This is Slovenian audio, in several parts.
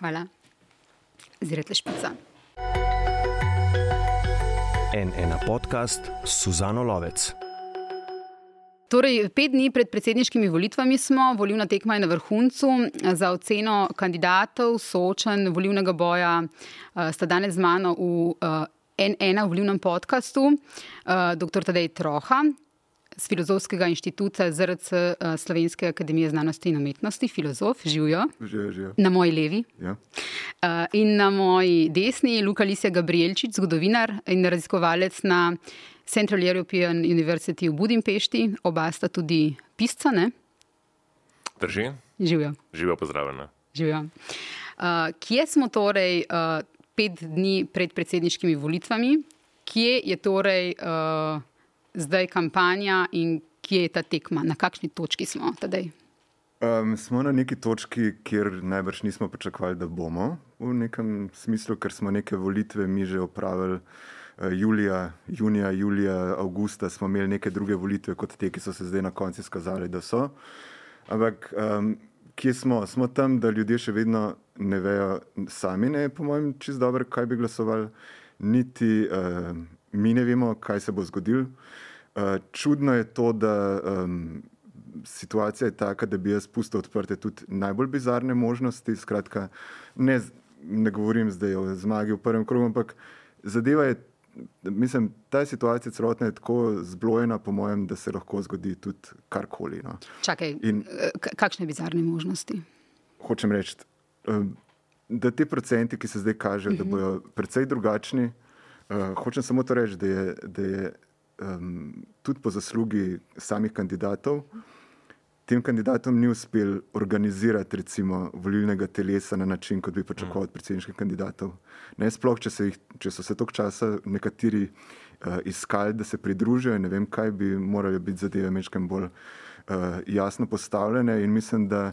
Hvala. Zirete špica. En ena podcast Suzano Lovec. Torej, pet dni pred predsedniškimi volitvami smo, volivna tekma je na vrhuncu. Za oceno kandidatov, soočen volivnega boja, eh, sta danes z mano v en ena volivnem podkastu, eh, dr. Tadej Troha, z Filozofskega inštituta ZRC uh, Slovenske akademije znanosti in umetnosti, filozof, živijo. Živijo, živijo. Na moji levi. Ja. Uh, in na moji desni, Luka Lisija Gabrielčič, zgodovinar in raziskovalec na Central European University v Budimpešti, oba sta tudi pisca. Ne? Drži. Živijo. Živijo, pozdravljena. Živijo. Uh, kje smo torej uh, pet dni pred predsedniškimi volitvami? Kje je torej. Uh, zdaj kampanja in kje je ta tekma, na kakšni točki smo zdaj? Um, smo na neki točki, kjer najbrž nismo pričakovali, da bomo v nekem smislu, ker smo neke volitve mi že opravili. Uh, julija, junija, julija, avgusta smo imeli neke druge volitve, kot te, ki so se zdaj na koncu izkazali, da so. Ampak um, kje smo? Smo tam, da ljudje še vedno ne vejo, sami ne, po mojem, čist dobro, kaj bi glasovali, niti uh, mi ne vemo, kaj se bo zgodilo. Uh, čudno je to, da um, situacija je taka, da bi jaz pustil odprte tudi najbolj bizarne možnosti. Skratka, ne, ne govorim zdaj o zmagi v prvem krogu, ampak zadeva je, mislim, ta situacija celotna je tako zblojena, po mojem, da se lahko zgodi tudi karkoli. No. Čakaj, In, eh, kakšne bizarne možnosti? Hočem reči, da te procenti, ki se zdaj kažejo, uh -huh. da mhm. bodo precej drugačni. Uh, hočem samo to reči, da je, da je um, tudi po zaslugi samih kandidatov, tem kandidatom ni uspel organizirati recimo, volilnega telesa na način, kot bi pričakoval od predsedniških kandidatov. Ne sploh, če, jih, če so se tok časa nekateri uh, iskali, da se pridružijo, ne vem, kaj bi morali biti zadeve mečkem bolj uh, jasno postavljene. In mislim, da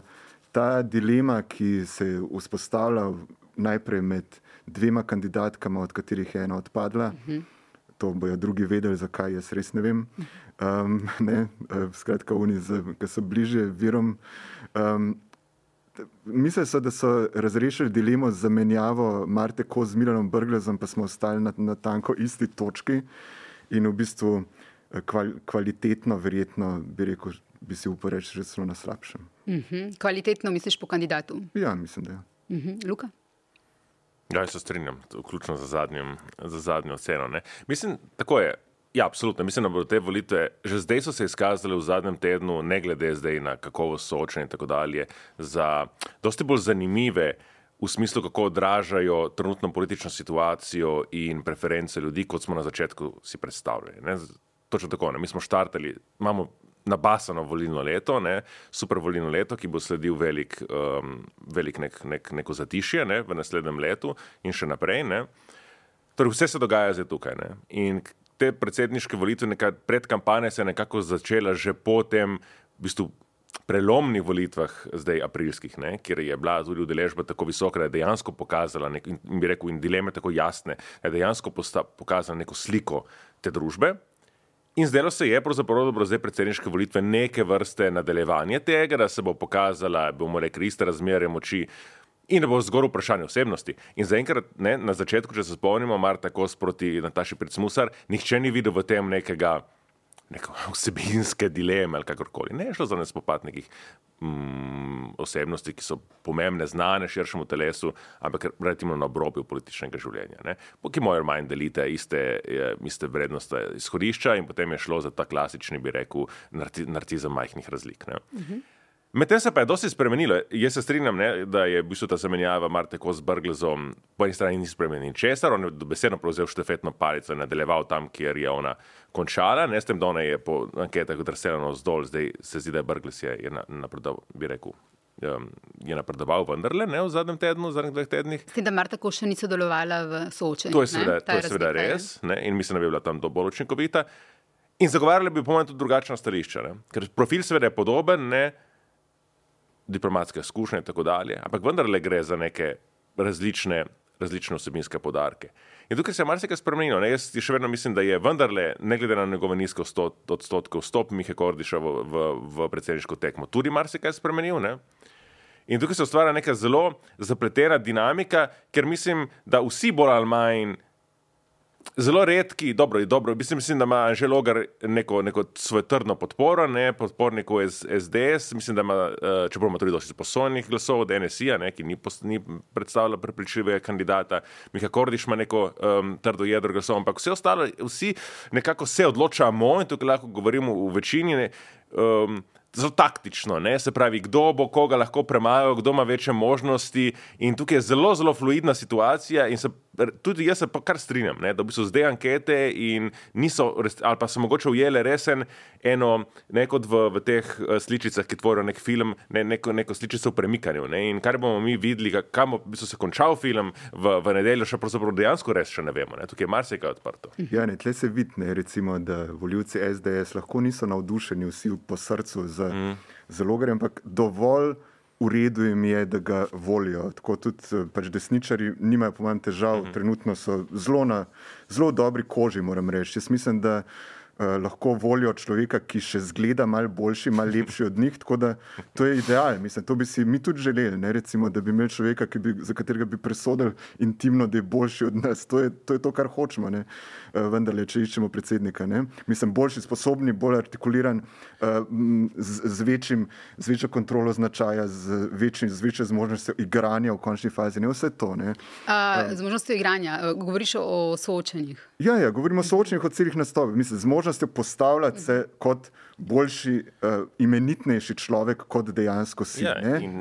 ta dilema, ki se je vzpostavila najprej med dvema kandidatkama, od katerih je ena odpadla, uh -huh to bojo drugi vedeli, zakaj jaz res ne vem. Um, ne, eh, skratka, oni, ki so bliže virom. Um, Mislim, so, da so razrešili dilemo z zamenjavo Marte Ko z Milanom Brglezom, pa smo ostali na, na tanko isti točki in v bistvu eh, kval, kvalitetno, verjetno, bi rekel, bi si upal reči, že celo na slabšem. Uh mhm. -huh. Kvalitetno misliš po kandidatu? Ja, mislim, da je. Ja. Uh -huh. Luka? Ja, se strinjam, vključno za, zadnjim, za zadnjo oceno. Ne. Mislim, tako je. Ja, absolutno. Mislim, da bodo te volitve že zdaj so se izkazale v zadnjem tednu, ne glede zdaj na kakovost soočenja in tako dalje, za dosti bolj zanimive v smislu, kako odražajo trenutno politično situacijo in preference ljudi, kot smo na začetku si predstavljali. Ne. Točno tako. Ne. Mi smo štartali, imamo nabasano volilno leto, ne, super volilno leto, ki bo sledil velik, um, velik nek, nek, neko zatišje ne, v naslednjem letu in še naprej. Ne. Torej, vse se dogaja zdaj tukaj. Ne. In te predsedniške volitve, pred kampanjo se je nekako začela že po tem, v bistvu, prelomnih volitvah, zdaj aprilskih, ne, kjer je bila tudi udeležba tako visoka, da je dejansko pokazala, nek, in, bi rekel, in dileme tako jasne, da je dejansko posta, pokazala neko sliko te družbe. In zdelo se je, pravzaprav, da bo zdaj predsedniške volitve neke vrste nadaljevanje tega, da se bo pokazala, bomo rekli, iste razmere moči. In da bo zgolj vprašanje osebnosti. In zaenkrat, na začetku, če se spomnimo, Marta Kos proti Nataši Predsmusar, nihče ni videl v tem nekega neke vsebinske dileme ali kakorkoli. Ne je šlo za ne spopad nekih mm, osebnosti, ki so pomembne, znane širšemu telesu, ampak relativno na obrobju političnega življenja. Ki mojo manj delite iste, iste vrednosti izhodišča in potem je šlo za ta klasični, bi rekel, narcizem majhnih razlik. Uh mhm. -huh. Medtem se pa je dosti spremenilo. Jaz se strinjam, ne, da je v bistvu ta zamenjava Marte Kos z Brglezom po eni strani ni spremenil česar, on je dobesedno prevzel štafetno palico in nadaljeval tam, kjer je ona končala, ne s tem, da ona je po anketah odrselena navzdol, zdaj se zdi, da je Brglez je, je napredoval, bi rekel. Je napredoval, vendar le v zadnjem tednu, v zadnjih dveh tednih. S tem, da Marta Koša ni sodelovala v soočenju. To je seveda, to je seveda res ne? in mislim, da bi bila tam bolj učinkovita. In zagovarjali bi, po mojem, tudi drugačna stališča, ne? ker profil seveda je podoben, ne? Diplomatske izkušnje in tako dalje, ampak vendarle gre za neke različne, različne osebinske podarke. In tukaj se je marsikaj spremenilo. Ne? Jaz še vedno mislim, da je vendarle, ne glede na njegove nizke odstotke, vstop Mihe Kordiša v, v, v predsedniško tekmo, tudi marsikaj spremenil. Ne? In tukaj se ustvarja neka zelo zapletena dinamika, ker mislim, da vsi bolj ali manj Zelo redki, dobro, dobro. Mislim, mislim, da ima že logar neko, neko svojo trdno podporo, ne podporniku SDS. Mislim, da ima, eh, čeprav ima tudi dosti poslovnih glasov od NSI-ja, ki ni, ni predstavljal prepričljivega kandidata. Miha Kordiš ima neko um, trdo jedro glasov, ampak vse ostalo, vsi nekako se odločamo in tukaj lahko govorimo v večini. Ne, um, zelo taktično, ne? se pravi, kdo bo koga lahko premagal, kdo ima večje možnosti. In tukaj je zelo, zelo fluidna situacija. In se, tudi jaz se pa kar strinjam, ne? da v bistvu zdaj ankete in niso, ali pa so mogoče ujele resen eno, ne kot v, v teh uh, sličicah, ki tvorijo nek film, ne, neko, neko sličico v premikanju. Ne? In kar bomo mi videli, kam bi se končal film v, v nedeljo, še pravzaprav dejansko res še ne vemo. Ne? Tukaj je marsikaj odprto. Ja, ne, tle se vidi, recimo, da voljivci SDS lahko niso navdušeni vsi po srcu za mm. zelo gre, ampak dovolj v redu jim je, da ga volijo. Tako tudi eh, pač desničari nimajo, po mojem, težav, mm -hmm. trenutno so zelo na zelo dobri koži, moram reči. Jaz mislim, da uh, lahko volijo človeka, ki še zgleda malo boljši, malo lepši od njih. Tako da to je ideal. Mislim, to bi si mi tudi želeli, ne? recimo, da bi imeli človeka, bi, za katerega bi presodili intimno, da je boljši od nas. To je to, je to kar hočemo. Uh, vendar, če iščemo predsednika, ne? mislim, boljši, sposobni, bolj artikuliran, uh, z, z, večjim, z večjo kontrolo značaja, z, večjim, z večjo zmožnostjo igranja v končni fazi. Ne vse to. Uh, z možnostjo igranja, govoriš o soočenjih. Ja, ja, govorimo o soočenjih od celih nastopov možnostjo postavljati se kot boljši, uh, imenitnejši človek, kot dejansko si. Ja,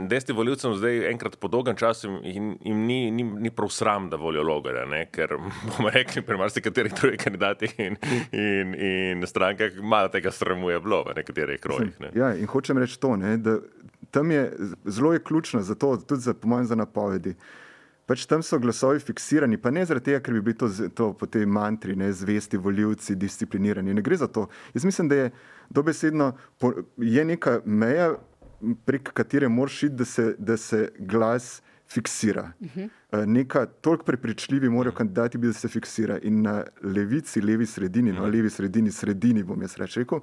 Desni voljivcem zdaj enkrat po dolgem času jim, jim ni, ni, ni prav sram, da volijo logarja, ne? ker bomo rekli, pri marsikaterih drugih kandidatih in, in, in strankah malo tega sramuje bilo v nekaterih krojih. Ne? Ja, in hočem reči to, ne, da tam je zelo je ključno za to, tudi za, po mojem, za napovedi pač tam so glasovi fiksirani, pa ne zaradi tega, ker bi bili to, to po tej mantri, ne zvesti voljivci, disciplinirani. Ne gre za to. Jaz mislim, da je dobesedno je neka meja, prek katere moraš iti, da se, da se glas fiksira. Uh -huh. Neka toliko prepričljivi morajo kandidati biti, da se fiksira. In na levici, levi sredini, uh -huh. no levi sredini, sredini bom jaz rekel,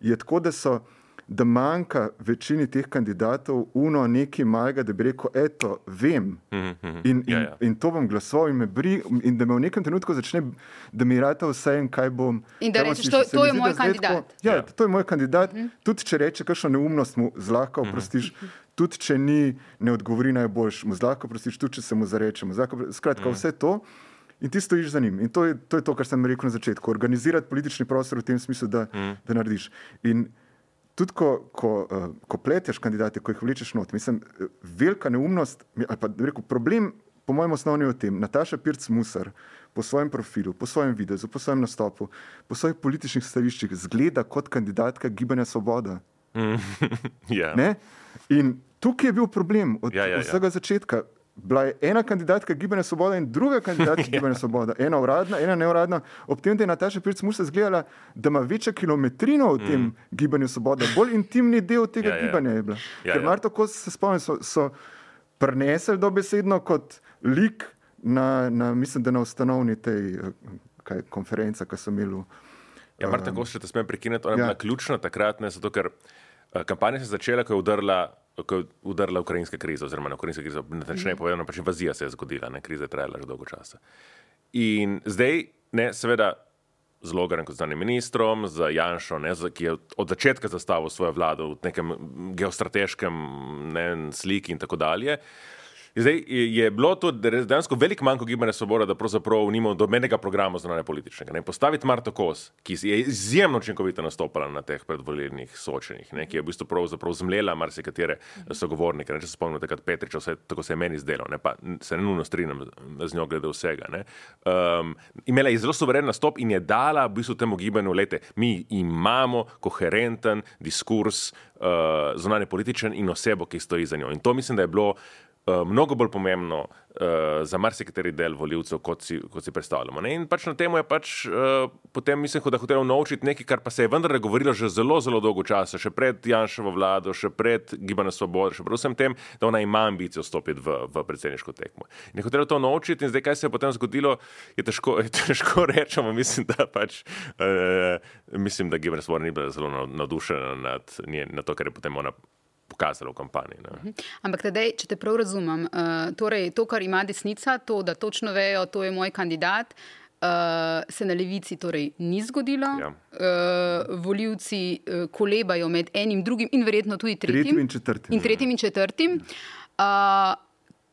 je tako, da so da manjka večini teh kandidatov uno nekaj malega, da bi rekel, eto, vem. Mhm, mhm. In, in, ja, ja. in to bom glasoval in bri, in da me v nekem trenutku začne, da mi rata vse in kaj bom. In da rečeš, to, to je moj kandidat. Tako, ja, ja, to je moj kandidat. Mhm. Tudi če reče kakšno neumnost, mu zlahka oprostiš. Tudi če ni, ne odgovori najboljš, mu zlahka oprostiš, tudi če se mu zarečemo. Skratka, vse to. In ti stojiš za njim. In to je, to je to, kar sem rekel na začetku. Organizirati politični prostor v tem smislu, da, mm. da narediš. In tudi ko, ko, uh, ko pleteš kandidate, ko jih vlečeš not, mislim, velika neumnost, ali pa rekel, problem, po mojem, osnovni je v tem, Nataša Pirc Musar po svojem profilu, po svojem videu, po svojem nastopu, po svojih političnih stališčih zgleda kot kandidatka Gibanja Svoboda. Mm. yeah. Ja. In tukaj je bil problem od yeah, yeah, vsega yeah. začetka bila je ena kandidatka Gibanja Svoboda in druga kandidatka ja. Gibanja Svoboda, ena uradna, ena neuradna, ob tem, da je Nataša Pirc Musa zgledala, da ima večjo kilometrino v tem mm. Gibanju Svoboda, bolj intimni del tega ja, ja. gibanja je bila. Ja, Ker ja. Marto, ko se spomnim, so, so prenesli dobesedno kot lik na, na, mislim, da na ustanovni tej kaj, konferenci, ki so imeli. Ja, Marta, ko še te smem prekiniti, ona je ja. bila ključna takrat, ne zato, ker uh, kampanja se je začela, ko je udarila ko je udarila ukrajinska kriza, oziroma na ukrajinska kriza, natančneje povedano, pač invazija se je zgodila, ne, kriza je trajala že dolgo časa. In zdaj, ne, seveda, z Logarjem kot znanim ministrom, z Janšo, ne, z, ki je od začetka zastavil svojo vlado v nekem geostrateškem ne, sliki in tako dalje. Zdaj, je bilo to dejansko velik manjko gibanja Svoboda, da pravzaprav nima dobenega programa zunanje političnega. Ne? Postaviti Marto Kos, ki je izjemno učinkovito nastopala na teh predvoljenih soočenjih, ne? ki je v bistvu pravzaprav zmlela marsikatere sogovornike. Ne? Če se spomnite, takrat Petriča, vse, tako se je meni zdelo, ne? pa se ne nujno strinjam z njo glede vsega. Um, imela je zelo suveren nastop in je dala v bistvu temu gibanju, lete, mi imamo koherenten diskurs uh, zunanje političen in osebo, ki stoji za njo. In to mislim, da je bilo. Eh, mnogo bolj pomembno uh, za marsikateri del voljivcev, kot, kot si predstavljamo. Ne? In pač na tem je pač, uh, potem mislim, da hotel naučiti nekaj, kar pa se je vendarle govorilo že zelo, zelo dolgo časa, še pred Janšovo vlado, še pred Gibanjem Svobode, še predvsem tem, da ona ima ambicijo vstopiti v, v predsedniško tekmo. In je hotel to naučiti in zdaj, kaj se je potem zgodilo, je težko, je težko rečemo. Mislim, da pač, uh, mislim, da Gibanje Svobode ni bila zelo navdušena nad, nad to, kar je potem ona pokazalo v kampanji. Ne. Ampak tedej, če te prav razumem, uh, torej to, kar ima desnica, to, da točno vejo, to je moj kandidat. Uh, se na levici torej ni zgodilo, Ja. uh, voljivci uh, kolebajo med enim, drugim in verjetno tudi tretjim. Tretjim in četrtim. In tretjim in četrtim. Uh,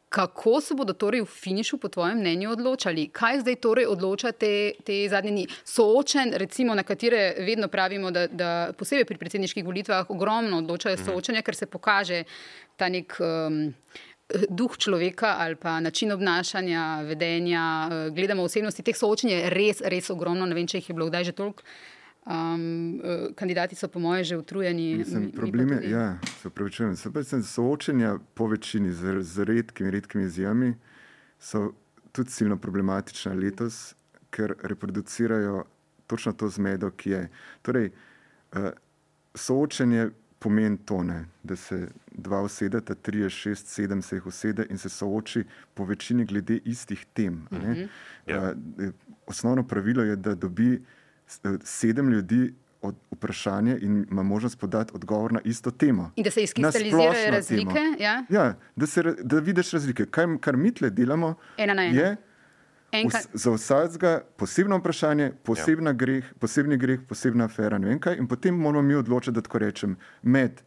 kako se bodo torej v finišu, po tvojem mnenju, odločali? Kaj zdaj torej odloča te, te zadnje dni? Soočen, recimo, na katere vedno pravimo, da, da posebej pri predsedniških volitvah ogromno odločajo soočenja, ker se pokaže ta nek. Um, Duh človeka ali pa način obnašanja, vedenja, eh, gledamo osebnosti, teh soočenj je res, res ogromno. Ne vem, če jih je bilo kdaj že toliko. Um, kandidati so, po mojem, že utrujeni. Mislim, problem je, ja, se upravičujem. Se pravi, sem soočenja po večini z, z redkimi, redkimi izjemami so tudi silno problematična letos, ker reproducirajo točno to zmedo, ki je. Torej, uh, soočenje pomeni to, ne, da se dva usedeta, tri, šest, sedem se jih usede in se sooči po večini glede istih tem. a ne. Ja. Uh, osnovno pravilo je, da dobi sedem ljudi od vprašanje in ima možnost podati odgovor na isto temo. In da se izkristalizirajo razlike. temo. Ja? Ja, da, se, da vidiš razlike. Kaj, kar mi tle delamo, Ena na ena. je Enka, vs, za vsakega posebno vprašanje, posebna greh, posebni greh, posebna afera. ne vem kaj, In potem moramo mi odločiti, da tako rečem, med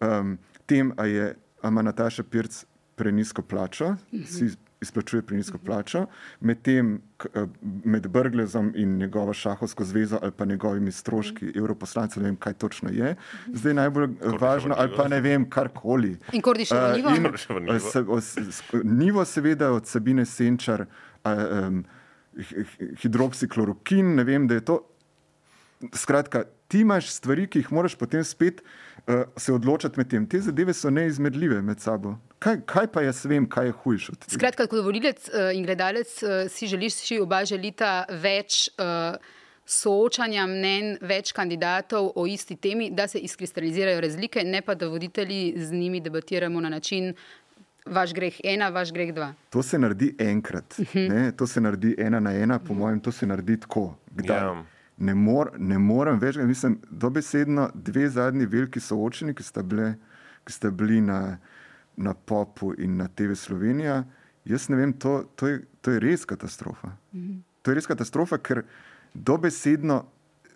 um, tem, a, je, a ima Nataša Pirc prenisko plačo, si izplačuje prenisko plačo, med tem, k- eh, med Brglezom in njegovo šahovsko zvezo ali pa njegovimi stroški evroposlancev, ne vem, kaj točno je. Zdaj najbolj eh, važno, ali pa ne vem, karkoli. In Kordiševo nivo? in, Kordiševo nivo. eh, se- os- sk- Nivo, seveda, od Sabine Senčar, um, hidroksiklorokin, ne vem, da je to. Skratka, ti imaš stvari, ki jih moraš potem spet se odločiti med tem. Te zadeve so neizmerljive med sabo. Kaj, kaj pa jaz vem, kaj je hujše od tega? Skratka, kot volilec eh, in gledalec eh, si želiš, si oba želita več uh, soočanja mnen, več kandidatov o isti temi, da se izkristalizirajo razlike, ne pa da voditelji z njimi debatiramo na način. Vaš greh ena, vaš greh dva. To se naredi enkrat, ne? to se naredi ena na ena, po mojem, to se naredi tako. Kdaj? Ja. Ne, mor, ne morem več, mislim, dobesedno dve zadnji veliki soočeni, ki sta, bile, ki sta bili na, na Popu in na TV Slovenija. Jaz ne vem, to, to, je, to je res katastrofa. To je res katastrofa, ker dobesedno.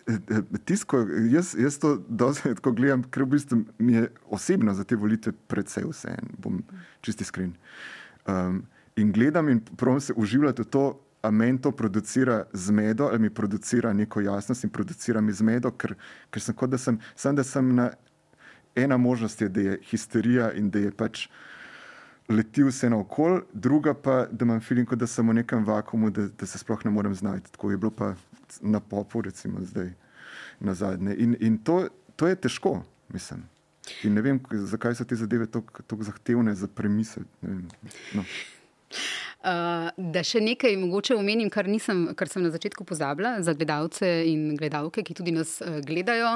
eh, eh, Tisko, jaz, jaz to dosti tako gledam, ker v bistvu mi je osebno za te volitve predvsej vseeno, bom čisti iskren. Um, in gledam in pravim se uživati v to, a meni to producira zmedo, ali mi producira neko jasnost in producira mi zmedo, ker, ker sem kot da sem, sem, da sem na ena možnost, je, da je histerija in da je pač leti vse naokol, druga pa, da imam feeling, kot da sem v nekem vakumu, da, da se sploh ne morem znajti. Tako je bilo pa na popu, recimo zdaj na zadnje. In, in to, to je težko, mislim. In ne vem, zakaj so te zadeve tako zahtevne za premisel. No. Uh, da še nekaj mogoče omenim, kar, nisem, kar sem na začetku pozabila, za gledalce in gledalke, ki tudi nas uh, gledajo.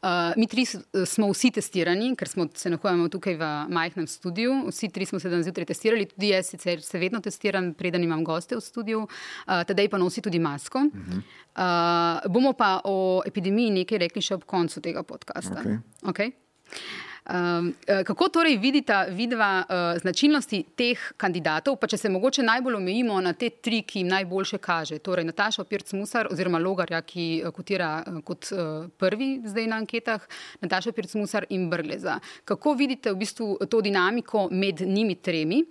Uh, mi tri smo vsi testirani, ker smo se nahajamo tukaj v majhnem studiu. Vsi tri smo se danes zjutraj testirali, tudi jaz sicer se vedno testiram, preden imam goste v studiu, uh, tedaj pa nosi tudi masko. Uh -huh. uh, bomo pa o epidemiji nekaj rekli še ob koncu tega podcasta. Okej. Okay? Um, kako torej vidita vidva uh, značilnosti teh kandidatov, pa če se mogoče najbolj omejimo na te tri, ki jim najboljše kaže, torej Nataša Pirc Musar oziroma Logarja, ki eh, kotira eh, kot uh, prvi zdaj na anketah, Nataša Pirc Musar in Brgleza. Kako vidite v bistvu to dinamiko med njimi tremi?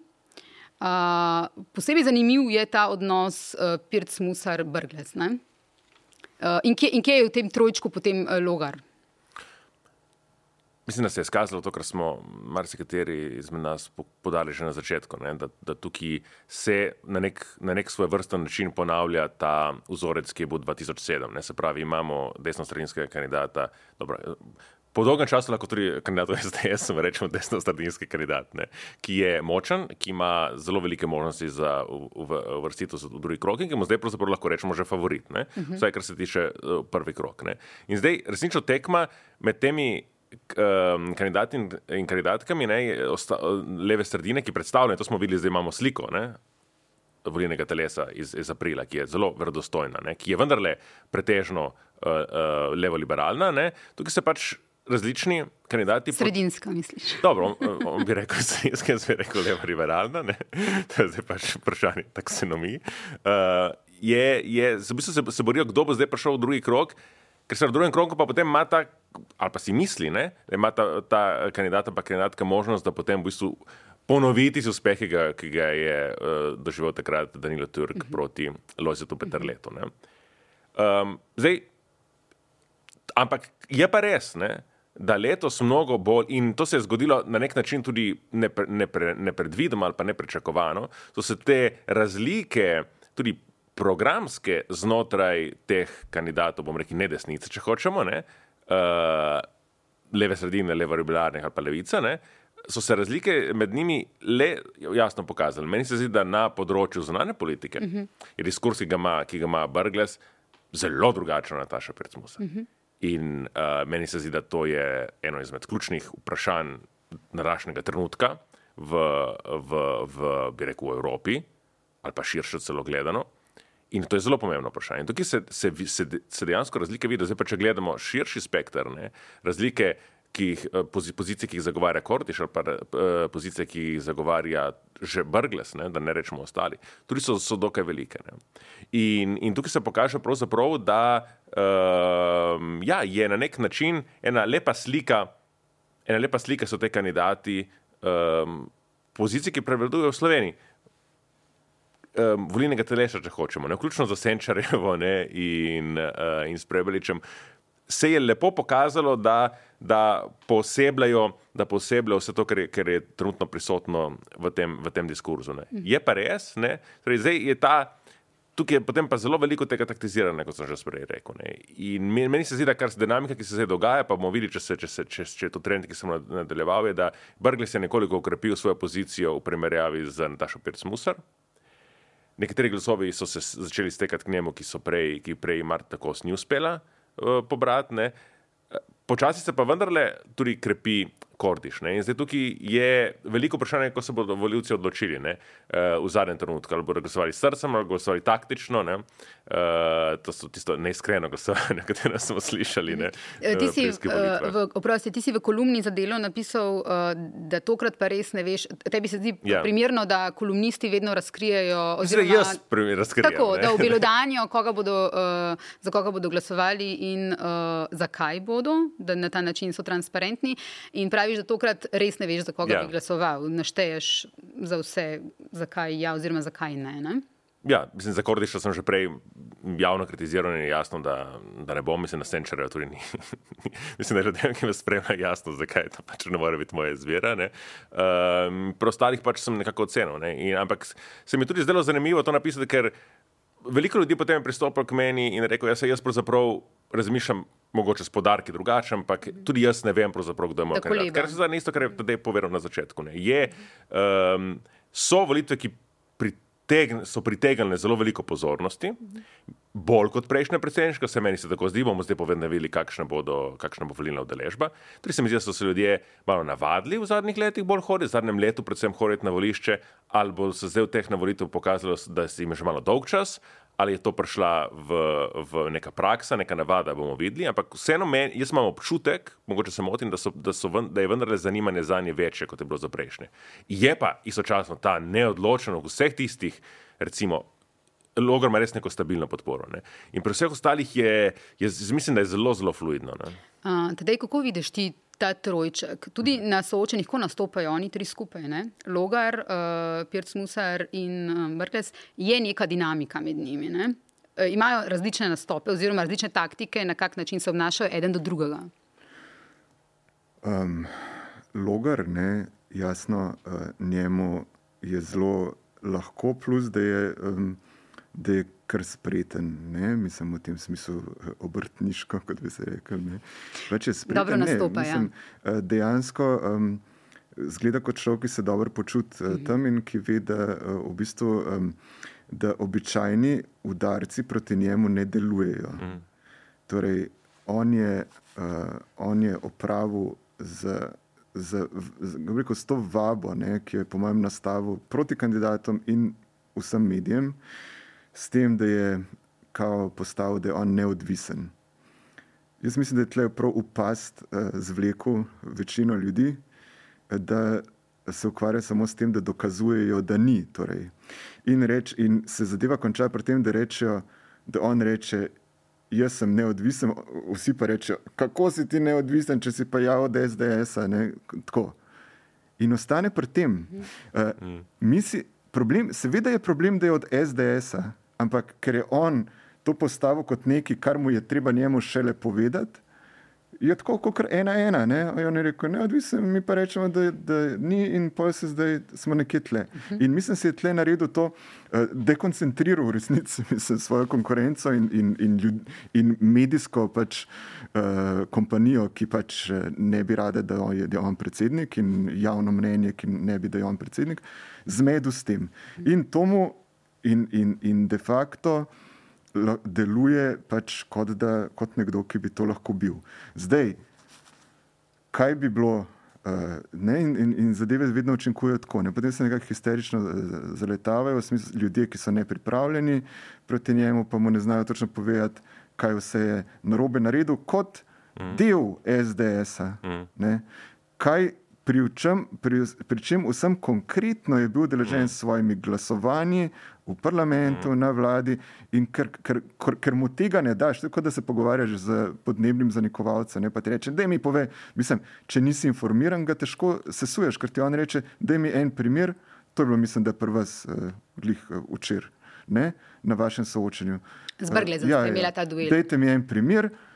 Uh, posebej zanimiv je ta odnos uh, Pirc Musar Brglez. ne? Uh, in, kje, in kje je v tem trojčku potem uh, Logar? Mislim, da se je izkazalo to, kar smo marsikateri izmed nas po- podali že na začetku, ne? da, da tukaj se na nek, na nek svoj vrsten način ponavlja ta vzorec, ki je bil 2007. Ne? Se pravi, imamo desno-stredinskega kandidata. Dobro, Po dolgem času lahko tudi kandidat SDS, rečemo desno-stredinski kandidat, ne? ki je močen, ki ima zelo velike možnosti za uvrstitev v drugi krok in ki mu zdaj pravzaprav lahko rečemo že favorit, uh -huh. vsaj kar se tiče uh, prvi krok. Ne? In zdaj resnično tekma med temi um, kandidati in, in kandidatkami, ne, osta, leve sredine, ki predstavljajo, to smo videli, zdaj imamo sliko. Ne, volilnega telesa iz, iz aprila, ki je zelo verodostojna, ne, ki je vendarle pretežno uh, uh, levo-liberalna. Ne, tukaj se pač različni kandidati. Sredinska, misliš? Dobro, on, on bi rekel sredinska, jaz bi rekel levo liberalna, ne? to je zdaj pač vprašanje taksonomije. Uh, je, je, v bistvu se, se borijo, kdo bo zdaj prišel v drugi krok, ker se v drugem kroku pa potem ima ta, ali pa si misli, ne? da ima ta, ta kandidat pa kandidatka možnost, da potem v bistvu ponoviti uspeh, ki ga, ki ga je uh, doživel takrat Danilo Turk uh mhm. -huh. proti Lojzetu Petrletu. Um, zdaj, ampak je pa res, ne? da letos mnogo bolj, in to se je zgodilo na nek način tudi nepredvideno ali pa neprečakovano, so se te razlike, tudi programske, znotraj teh kandidatov, bom rekel, ne desnice, če hočemo, ne, uh, leve sredine, levo rubilarne ali pa levice, ne, so se razlike med njimi le jasno pokazale. Meni se zdi, da na področju zunanje politike uh -huh. je diskurs, ki ga ima, ki ga ima Brgles, zelo drugačen od Nataša Precmusa. Uh -huh. In uh, meni se zdi, da to je eno izmed ključnih vprašanj današnjega trenutka v, v, v, bi rekel, v Evropi, ali pa širše celo gledano. In to je zelo pomembno vprašanje. In tukaj se, se, se, se dejansko razlike vidijo. Zdaj pa, če gledamo širši spektr, ne, razlike ki jih, eh, pozicije, ki jih zagovarja Kortiš, ali pa eh, pozicije, ki jih zagovarja že Brgles, ne, da ne rečemo ostali, tudi so, so dokaj velike. In, in tukaj se pokaže, da um, ja, je na nek način ena lepa slika, ena lepa slika so te kandidati um, pozicije, ki prevladujejo v Sloveniji. Um, volilnega telesa, če hočemo, ne, vključno za Senčarjevo ne, in, uh, in s Prebeličem, se je lepo pokazalo, da, da posebljajo, da posebljajo vse to, kar je, kar je trenutno prisotno v tem, v tem diskurzu. Ne. Mhm. Je pa res, torej, zdaj je ta. Tukaj je potem pa zelo veliko tega taktiziranja, kot sem že prej rekel. Ne. In meni se zdi, da kar se dinamika, ki se zdaj dogaja, pa bomo videli, če, se, če, se, če, če je to trend, ki sem nadaljeval, je, da Brgles je nekoliko ukrepil svojo pozicijo v primerjavi z Natašo Pirc-Musar. Nekateri glasovi so se začeli stekati k njemu, ki so prej, ki prej Marta Kos ni uspela. Eh, pobrati. Počasi se pa vendarle tudi krepi Kordiš. Ne? In zdaj tukaj je veliko vprašanje, kako se bodo voljivci odločili ne? uh, v zadnjem trenutku. Ali bodo glasovali s srcem, ali glasovali taktično. Uh, to so tisto neiskreno glasovanje, katero smo slišali. Ne? Uh, ti, si, v, oprosti, ti si v kolumni za delo napisal, da tokrat pa res ne veš. Tebi se zdi ja. primerno, da kolumnisti vedno razkrijejo. Oziroma, jaz razkrijem. Tako, ne? da obelodanijo, koga bodo, za koga bodo glasovali in zakaj bodo, da na ta način so transparentni. In pravi, praviš, da tokrat res ne veš, za koga ja. bi glasoval. Našteješ za vse, zakaj ja, oziroma zakaj ne. ne? Ja, mislim, za Kordiša sem že prej javno kritiziral in je jasno, da, da ne bom, mislim, na Senčerju tudi ni. mislim, da je ljudem, ki me spremljajo, jasno, zakaj to pač ne more biti moja izbira. Um, ehm, Prostalih pač sem nekako ocenil. Ne? In, ampak se mi tudi zdelo zanimivo to napisati, ker veliko ljudi potem je pristopilo k meni in rekel, ja, se jaz pravzaprav razmišljam mogoče s podarki drugače, ampak tudi jaz ne vem, kdo je moj kandidat. Ker se zdaj isto, kar je tudi povedal na začetku. Je, um, so volitve, ki pritegn, so pritegnile zelo veliko pozornosti, bolj kot prejšnja predsedniška, se meni se tako zdi, bomo zdaj povedali, kakšna, kakšna bo volilna udeležba. Tudi se mi zdi, da so se ljudje malo navadili v zadnjih letih bolj hoditi, v zadnjem letu predvsem hoditi na volišče, ali bo se zdaj v teh na volitev pokazalo, da si že malo dolg čas, ali je to prišla v, v neka praksa, neka navada, bomo videli. Ampak vseeno, men, jaz imam občutek, mogoče se motim, da, so, da, so, da je vendarle zanimanje za nje večje, kot je bilo za prejšnje. Je pa istočasno ta neodločenost vseh tistih, recimo. Logar ima res neko stabilno podporo. Ne? In pri vseh ostalih je, je, mislim, da je zelo, zelo fluidno. Uh, tedej, kako vidiš ti ta trojček. Tudi na soočenjih, ko nastopajo oni tri skupaj, ne? Logar, uh, Pirc Musar in uh, Brkles, je neka dinamika med njimi. Ne? Uh, imajo različne nastope oziroma različne taktike, na kak način se obnašajo eden do drugega. Um, logar, ne, jasno, uh, njemu je zelo lahko, plus da je, um, da je kar spreten, ne? mislim v tem smislu eh, obrtniško, kot bi se rekel. Pač spreten, dobro nastopa. Ne, mislim, ja. Eh, dejansko um, zgleda kot človek, ki se dobro počuti uh, tam in ki ve, da, uh, v bistvu, um, da običajni udarci proti njemu ne delujejo. Mhm. Torej, on je, uh, on je opravil z. Z, z, z, z to vabo, ne, ki je po mojem nastavu proti kandidatom in vsem medijem, uh, s tem, da je kao postavil, da je on neodvisen. Jaz mislim, da je tle prav upast uh, zvleku večino ljudi, da se ukvarja samo s tem, da dokazujejo, da ni. Torej. In, reč, in se zadeva konča pri tem, da, rečejo, da on reče, jaz sem neodvisen, vsi pa rečejo, kako si ti neodvisen, če si pa ja od SDS-a. In ostane pri tem. Uh, si, problem, seveda je problem, da je od SDS-a, ampak ker je on to postavil kot nekaj, kar mu je treba njemu šele povedati, je tako kot ena ena. Ne? On je rekel, neodvisen, mi pa rečemo, da, da ni in pa se zdaj smo nekje tle. In mislim, da se je tle naredil to, uh, dekoncentriral v resnici mislim, svojo konkurenco in, in, in, ljud, in medijsko pač, uh, kompanijo, ki pač eh, ne bi rade, da je, da je on predsednik in javno mnenje, ki ne bi, da je on predsednik, zmedu s tem. In tomu in, in, in de facto deluje pač kot, da, kot nekdo, ki bi to lahko bil. Zdaj, kaj bi bilo, uh, in, in, in zadeve vedno učinkujejo tako, ne? potem se nekako histerično eh, zaletavajo, v smislu ljudi, ki so nepripravljeni proti njemu, pa mu ne znajo točno povedati, kaj vse je narobe naredil, kot mm. del SDS-a. Mm. Kaj pri, čem, pri, pri čem vsem konkretno je bil deležen s svojimi glasovanji v parlamentu, na vladi in ker, ker, ker, ker mu tega ne daš, tako da se pogovarjaš z podnebnim zanikovalcem, ne pa ti reče, da mi pove, mislim, če nisi informiran, ga težko sesuješ, ker ti on reče, da mi en primer, to je bilo, mislim, da je prva uh, glih uh, včer, ne, na vašem soočenju. Zbrgle, uh, ja, ja, imela ta duel. Dajte mi en primer. Uh,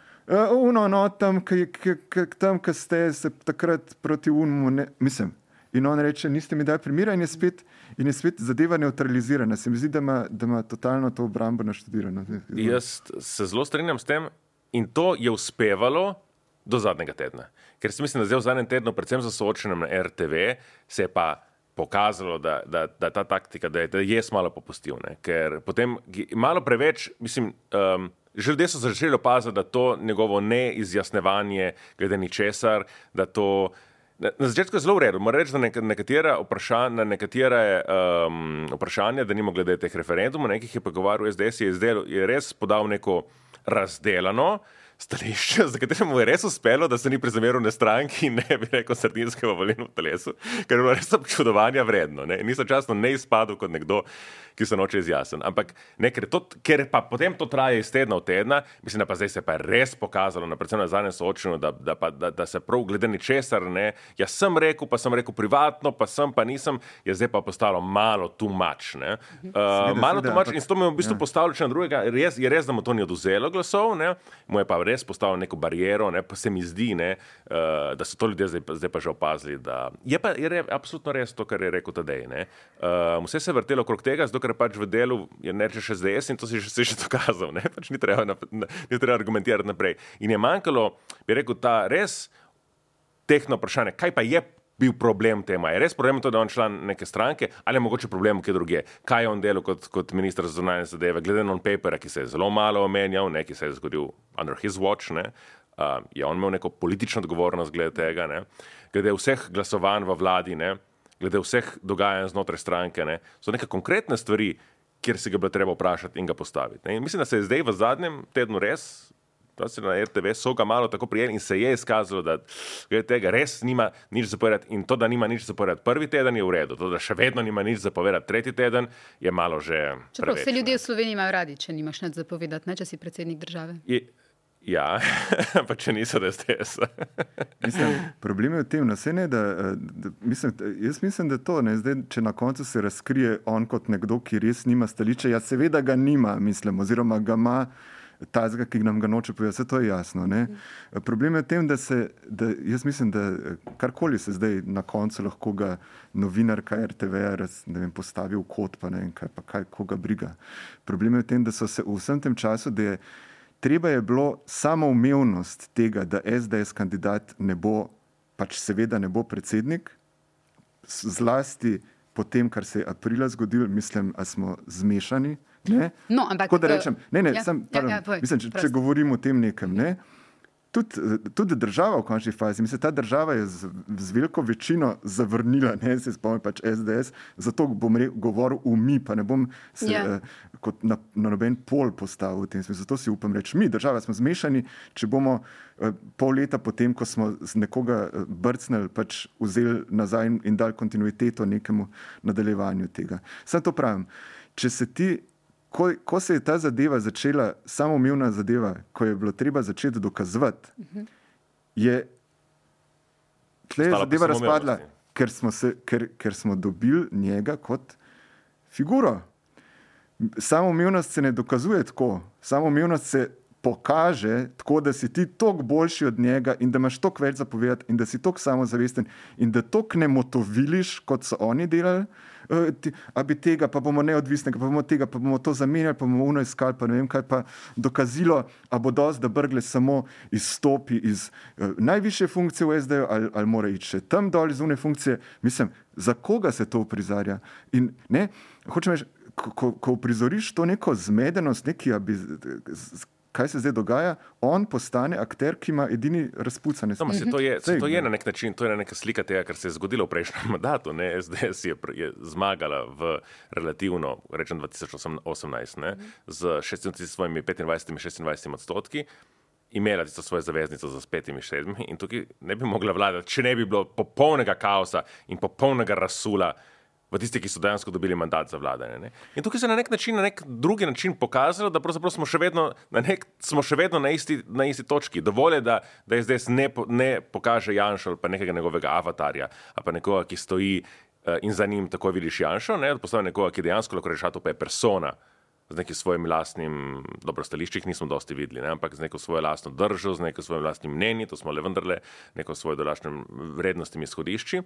uno, no, tam, ki ste se takrat proti umu, ne, mislim. In on reče, niste mi dali primera, in je spet, in je spet zadeva neutralizirana. Se mi zdi, da ima, da ima totalno to obrambo naštudirano. Jaz se zelo strinjam s tem, in to je uspevalo do zadnjega tedna. Ker se mislim, da zdaj v zadnjem tednu, predvsem za soočenjem na RTV, se je pa pokazalo, da, da, da ta taktika, da je, da je malo popustil. Ne? Ker potem malo preveč, mislim. Um, Že ljudje so začeli opaziti, da to njegovo neizjasnevanje, glede ničesar, da to Na, na začetku je zelo v redu. Moram reči, da nekatera vprašanja, na nekatere um, vprašanja, da nimo glede teh referendumov, nekih je pa govoril SDS, je, zdel, je res podal neko razdeljeno stališče, za katero mu je res uspelo, da se ni prizameril ne stranki in ne bi rekel sredinskemu volilnemu telesu, ker je bilo res občudovanja vredno. Ne? In istočasno ne izpadel kot nekdo, ki se noče izjasniti. Ampak ne, ker, to, ker pa potem to traja iz tedna v tedna, mislim, da pa zdaj se pa res pokazalo, na predvsem na zadnjem soočenju, da, da, da, da, da se prav glede ničesar ne. Jaz sem rekel, pa sem rekel privatno, pa sem, pa nisem, je zdaj pa postalo malo tu mač. Uh, malo tu mač in s to me v bistvu ja. postavlja še na drugega. Res, je res, da mu to ni oduzelo glasov, ne? mu je pa res postavilo neko bariero, ne? pa se mi zdi, ne, uh, da so to ljudje zdaj, zdaj pa že opazili. Da... Je pa je re, absolutno res to, kar je rekel Tadej. Uh, vse se je vrtelo okrog tega, zato ker pač v delu je neče še zdaj in to si že, že dokazal. Pač ni, treba na, ni treba argumentirati naprej. In je manjkalo, bi rekel, ta res tehno vprašanje, kaj pa je. Bil problem tema. Je res problem to, da je on član neke stranke ali je mogoče problem kje druge? Kaj je on delal kot, kot ministr za zunanje zadeve? Glede na on-paper, ki se je zelo malo omenjal, nekaj se je zgodil under his watch, ne? uh, je on imel neko politično odgovornost glede tega, ne? glede vseh glasovanj v vladi, ne? glede vseh dogajanj znotraj stranke, ne, so neke konkretne stvari, kjer se ga bo treba vprašati in ga postaviti. Ne. In mislim, da se je zdaj v zadnjem tednu res. To se na RTV so ga malo tako prijeli in se je izkazalo, da tega res nima nič zapovedati. In to, da nima nič zapovedati prvi teden, je v redu. To, da še vedno nima nič zapovedati tretji teden, je malo že. Čeprav vse ljudje v Sloveniji imajo radi, če nimaš nič zapovedati, ne če si predsednik države. Je, Ja, ampak če niso SDS. problem je v tem, ne, da, da mislim, jaz mislim, da to ne zdaj, če na koncu se razkrije on kot nekdo, ki res nima stališča. Ja, seveda ga nima, mislim, oziroma ga ima. Tazga, ki nam ga noče povedati, vse to je jasno. Ne? Problem je v tem, da se, da jaz mislim, da karkoli se zdaj na koncu lahko ga novinar, kaj RTV, raz, vem, postavi v kot, pa ne vem, kaj, pa kaj, koga briga. Problem je v tem, da so se v vsem tem času, da je treba je bilo samo umevnost tega, da SDS kandidat ne bo, pač seveda ne bo predsednik, zlasti po tem, kar se je aprila zgodilo, mislim, da smo zmešani. Ne? No, ampak, Tako da rečem, ne, ne, ja, sem, ja, ja, mislim, če, če govorim o tem nekem, ne, tudi, tudi država v končni fazi. Mislim, ta država je z, z veliko večino zavrnila, ne se spomnim, pač SDS, zato bom re, govoril v mi, pa ne bom se Ja. yeah. uh, kot na, na noben pol postavil v tem smislu. Zato si upam reči, mi, država, smo zmešani, če bomo uh, pol leta potem, ko smo z nekoga uh, brcnili, pač vzeli nazaj in dali kontinuiteto nekemu nadaljevanju tega. Sam to pravim. Če se ti ko, ko se je ta zadeva začela, samoumevna zadeva, ko je bilo treba začeti dokazovati, uh -huh. je tle je Stala zadeva razpadla, samoumevnosti. ker smo, se, ker, ker smo dobili njega kot figuro. Samoumevnost se ne dokazuje tako, samoumevnost se pokaže tako, da si ti toliko boljši od njega in da imaš toliko več zapovedati in da si toliko samozavesten in da toliko ne motoviliš, kot so oni delali. Ti- A bi tega, pa bomo neodvisni, pa bomo tega, pa bomo to zamenjali, pa bomo uno iskali, pa ne vem kaj, pa dokazilo, a bo dosti, da brgle samo izstopi iz uh, najvišje funkcije v SD-ju ali, ali mora iti še tam dol iz une funkcije. Mislim, za koga se to uprizarja? In ne, hočem reči, ko, ko, ko uprizoriš to neko zmedenost, neki, bi, kaj se zdaj dogaja, on postane akter, ki ima edini razpucane No, ma se to, je, se to je ne. na nek način, to je neka slika tega, kar se je zgodilo v prejšnjem mandatu. Ne? SDS je, je zmagala v relativno, rečem 2018, ne? z 26 svojimi 25-26 odstotki. Imela tisto svojo zaveznico za petimi, sedmimi, in tukaj ne bi mogla vladati, če ne bi bilo popolnega kaosa in popolnega rasula v tistih, ki so dejansko dobili mandat za vladanje. Ne? In tukaj se je na nek način, na nek drugi način pokazalo, da smo še vedno na, nek, smo še vedno na, isti, na isti točki. Dovolj je, da, da SDS ne, po, ne pokaže Janša ali pa nekega njegovega avatarja ali pa nekoga, ki stoji uh, in za njim tako vidiš Janša, ne? da postavi nekoga, ki dejansko lahko to, pa je persona. Z nekim svojim lastnim, dobro, stališčih nismo dosti videli, ne? ampak z neko svojo lastno držo, z neko svojim lastnim mnenjem, to smo le vendarle, neko svojo dolašnjem vrednostnimi izhodišči.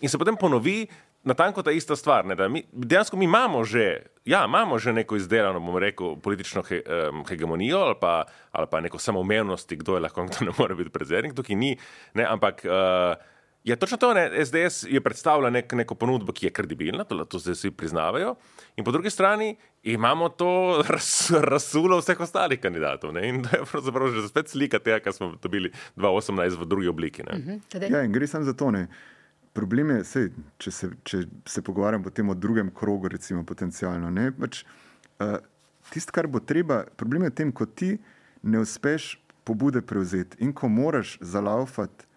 In se potem ponovi natanko ta ista stvar. Ne? Da Mi, dejansko mi imamo že, ja, imamo že neko izdelano, bomo rekel, politično he, um, hegemonijo ali pa, ali pa neko samoumevnosti, kdo je lahko in kdo ne more biti predsednik, tukaj ni, ne? ampak. Uh, Je točno to, ne? SDS je predstavila nek, neko ponudbo, ki je kredibilna, to, to zdaj vsi priznavajo, in po drugi strani imamo to raz, razsulo vseh ostalih kandidatov. Ne? In to je pravzaprav že spet slika tega, kar smo dobili 2018 v drugi obliki. Ne? Tadej? Ja, in gre samo za to. Ne. Problem je, sej, če, se, če se pogovarjam potem o drugem krogu, recimo potencialno. Ne, pač, uh, Tisto, kar bo treba, problem je v tem, ko ti ne uspeš pobude prevzeti in ko moraš zalaufati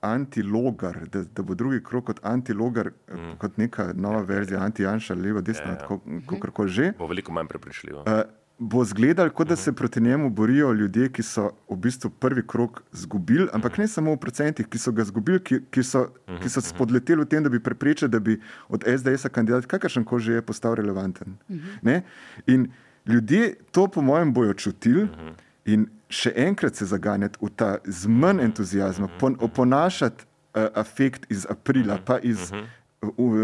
antilogar, da, da bo drugi krog kot antilogar, mm. kot neka nova verzija, anti-janša, levo, desno, Ja, ja. yeah. kako koli že. Bo veliko manj prepričljivo. Uh, bo izgledalo, kot da se proti njemu borijo ljudje, ki so v bistvu prvi krok izgubili, ampak ne samo v procentih, ki so ga izgubili, ki, ki, so, ki so spodleteli v tem, da bi preprečili, da bi od SDS-a kandidat, kakršen koli že je, postal relevanten. Ne? In ljudje to, po mojem, bojo čutili. In še enkrat se zaganjati v ta z manj entuzijazma, pon, oponašati uh, afekt iz aprila, pa iz uh,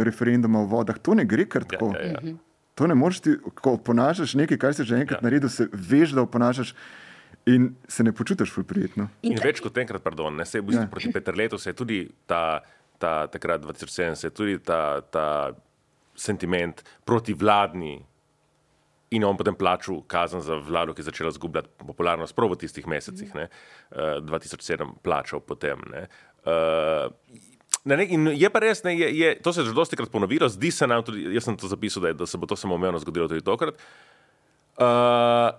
referenduma o vodah, to ne gre kar tako. Ja, ja, ja. To ne moreš ti, ko oponašaš nekaj, kar si že enkrat ja. Ja. naredil, se veš, da oponašaš in se ne počutiš prijetno. In, In več kot enkrat, pardon, ne se je v bistvu Ja. proti Petrletu, se je tudi ta, ta takrat 2007, se je tudi ta, ta sentiment proti vladni in on potem plačal kazen za vlado, ki je začela zgubljati popularnost prav v tistih mesecih, ne, uh, 2007 plačal potem. Ne. Uh, nek, in je pa res, ne, je, je, to se je že dosti krat ponovilo, zdi se nam tudi, jaz sem to zapisal, da, je, da se bo to samoumevno zgodilo tudi tokrat. Uh,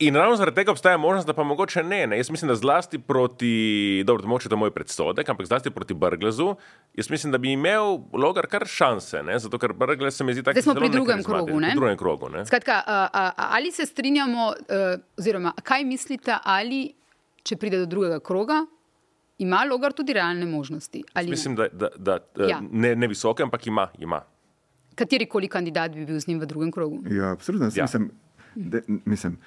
in ravno zaradi tega obstaja možnost, da pa mogoče ne. ne. Jaz mislim, da zlasti proti, dobro, moče to je moj predsodek, ampak zlasti proti Brglezu, jaz mislim, da bi imel logar kar šanse, ne? zato ker Brglez se mi zdi tako. Zdaj smo pri drugem krogu, ne? Pri drugem krogu, ne? Skratka, a, a, a, ali se strinjamo, uh, oziroma kaj mislite, ali če pride do drugega kroga, ima logar tudi realne možnosti? Ali ne? Mislim, da, da, da Ja. ja. ne, ne visoke, ampak ima. ima. Katerikoli kandidat bi bil z njim v drugem krogu? Ja, absolutno. Ja. Mislim, da, mislim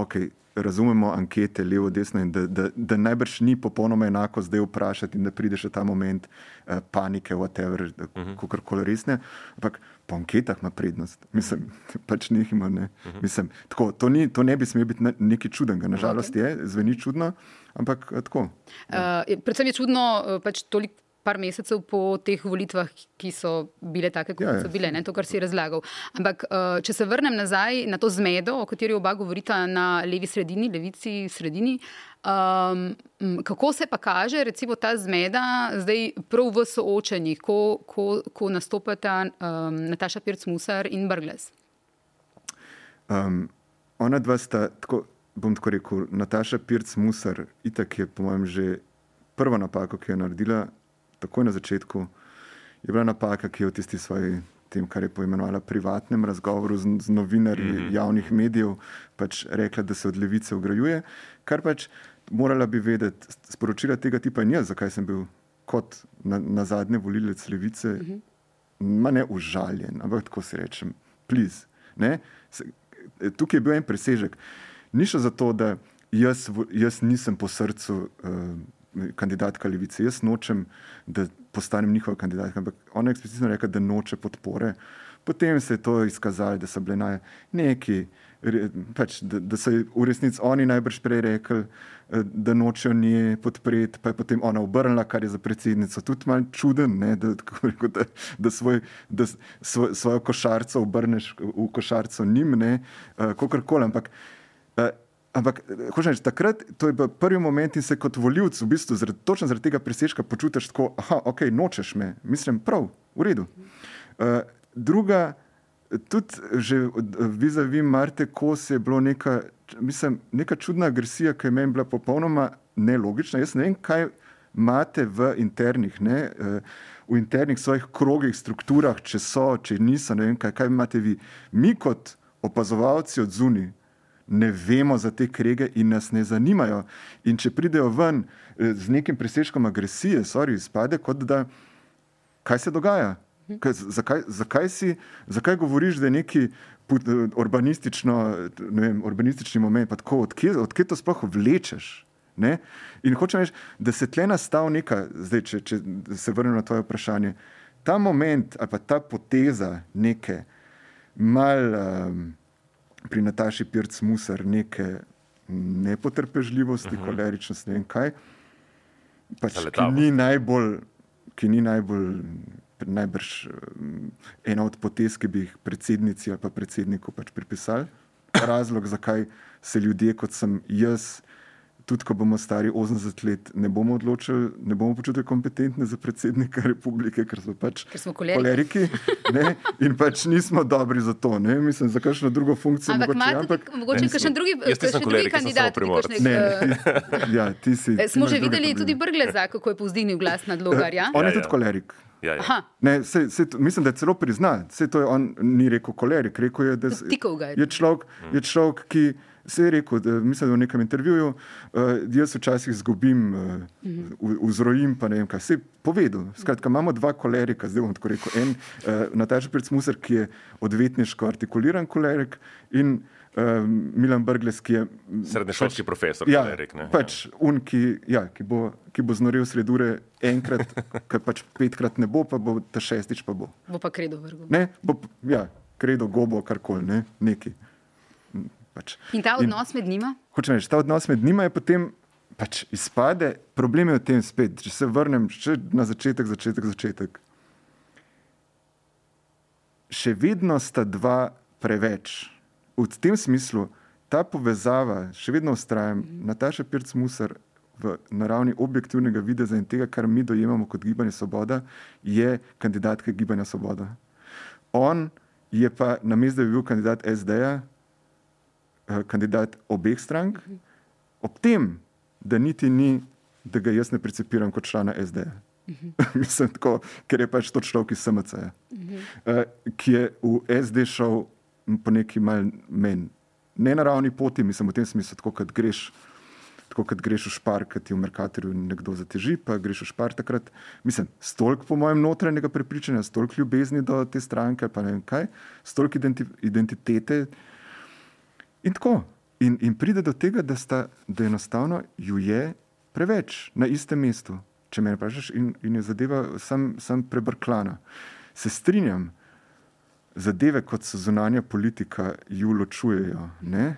okay, razumemo ankete, levo, desno, in da, da, da najbrž ni popolnoma enako zdaj vprašati in da pride še ta moment uh, panike, whatever, uh -huh. kako koli resne. Ampak po anketah ima prednost. Mislim, pač njih ima. Ne. Uh -huh. Mislim, tako, to, ni, to ne bi smelo biti nekaj čudnega. Nažalost je, zveni čudno, ampak eh, tako. Uh, predvsem je čudno, pač toliko. Par mesecev po teh volitvah, ki so bile take, kot Ja, ja. so bile, ne, to, kar si razlagal. Ampak, uh, če se vrnem nazaj na to zmedo, o kateri oba govorita na levi sredini, levici sredini. Um, kako se pa kaže, recimo, ta zmeda zdaj prav v soočenjih, ko, ko, ko nastopata um, Nataša Pirc-Musar in Brgles? Um, ona dva sta, tako, bom tako rekel, Nataša Pirc-Musar, itak je po mojem že prva napaka, ki jo je naredila, takoj na začetku, je bila napaka, ki je v tisti svoji. Tem, kar je poimenovala privatnem razgovoru z, z novinarji mm -hmm. javnih medijev, pač rekla, da se od levice ugrajuje. Kar pač morala bi vedeti, sporočila tega tipa in jaz, zakaj sem bil kot na, na zadnje volilec levice, mm -hmm. ma ne užaljen, ampak tako se rečem, pliz. Tukaj je bil en presežek. Ni šlo za to, da jaz, jaz nisem po srcu uh, kandidatka levice, jaz nočem, da postanem njihova kandidatka, ampak ona je eksplicitno rekla, da noče podpore. Potem se je to izkazalo, da so bile naj, neki, pač, da, da so v resnici oni najbrž prej rekli, eh, da nočejo nje podpreti, pa je potem ona obrnila, kar je za predsednico tudi malo čuden, ne, da, rekel, da, da, svoj, da svoj, svojo košarico obrneš v košarico njim, ne, uh, kakorkoli. Ampak, ampak eh, hočem reči, takrat, to je bil prvi moment in se kot voljivc, v bistvu, zaradi, točno zaradi tega presežka počutiš tako, aha, ok, nočeš me, mislim, prav, v redu. Uh, druga, tudi že vizavi Marte Kos je bilo neka, mislim, neka čudna agresija, ki je meni bila popolnoma nelogična. Jaz ne vem, kaj imate v internih, ne, eh, v internih svojih krogih, strukturah, če so, če niso, ne vem, kaj, kaj imate vi. Mi kot opazovalci od zunaj ne vemo za te krege in nas ne zanimajo. In če pridejo ven eh, z nekim presežkom agresije, sorry, izpade kot da kaj se dogaja. Kaj, zakaj, zakaj, si, zakaj govoriš, da je neki put- urbanistično, ne vem, urbanistični moment, pa tako, odkje, odkje to sploh vlečeš? Ne? In hočem reči, da se tle nastav neka, zdaj, če, če se vrnem na tvoje vprašanje, ta moment ali pa ta poteza neke mal um, pri Nataši Pirc Musar neke nepotrpežljivosti, uh -huh. koleričnosti, ne vem kaj, pač, ki Zaletavost. ni najbolj, ki ni najbolj, najbrž ena od potez, ki bi jih predsednici ali pa predsedniku pač pripisali. Razlog, zakaj se ljudje, kot sem jaz, tudi ko bomo stari 80 let, ne bomo odločili, ne bomo počutili kompetentne za predsednika republike, ker smo pač Ker smo koleriki. koleriki ne, in pač nismo dobri za to. Ne, mislim, za kakšno drugo funkcijo. Ampak mogoče, imate ampak tudi- mogoče kakšen drugi, kakšen drugi kandidat? primorec. Ne, ti, ja, ti si, ti Smo že videli tudi probleme. Brgleza, kako je povzdignil glas nad Logarja. On je Ja, tudi ja. kolerik. Ja, ja. Ne, sej, to- mislim, da je celo prizna. Sej to je on ni rekel kolerik, rekel je, da s- Tikal ga je. je človek, je človek, ki se je rekel, da, mislim, da v nekem intervjuju, uh, jaz včasih izgubim, uh, vzrojim, pa ne vem kaj. Se je povedal. Skratka, imamo dva kolerika, zdaj bom tako rekel. En, uh, Nataša Pircmusar, ki je odvetniško artikuliran kolerik in uh, Milan Brgles, ki je m, Srednješolski profesor, Ja, kolerik, ne. pač un, ki, ja, ki, bo, ki bo znorel sred ure enkrat, ker pač petkrat ne bo, pa bo ta šestič pa bo. bo pa kredo vrgel. Ne, bo ja, kredo, gobo, karkoli, ne, neki. Pač. In ta odnos med njima? Hočem reči, ta odnos med njima je potem pač izpade. Problem je v tem spet, če se vrnem še na začetek, začetek, začetek. Še vedno sta dva preveč. V tem smislu ta povezava, še vedno ustrajam, Nataša Pirc Musar v naravni objektivnega videza in tega, kar mi dojemamo kot gibanje Svoboda, je kandidatka gibanja Svoboda. On je pa, namesto da bi bil kandidat SD-ja, kandidat obeh strank, ob tem, da niti ni, da ga jaz ne precepiram kot člana SD-ja. Mislim, tako, ker je pač to človek iz SMC, uh, ki je v SD šel po neki mal meni, ne naravni poti, mislim v tem smislu, tako kot greš. Tako kot greš v špar, ki ti v Merkatorju nekdo zateži, pa greš v špar takrat. Mislim, stolk po mojem notranjega prepričanja, stolk ljubezni do te stranke, pa ne vem kaj, stolk identi identitete. In tako. In, in pride do tega, da, sta, da enostavno ju je preveč na istem mestu. Če me vprašaš, in, in je zadeva sam, sam prebrklana. Se strinjam, zadeve kot so zunanja politika ju ločujejo. Ne?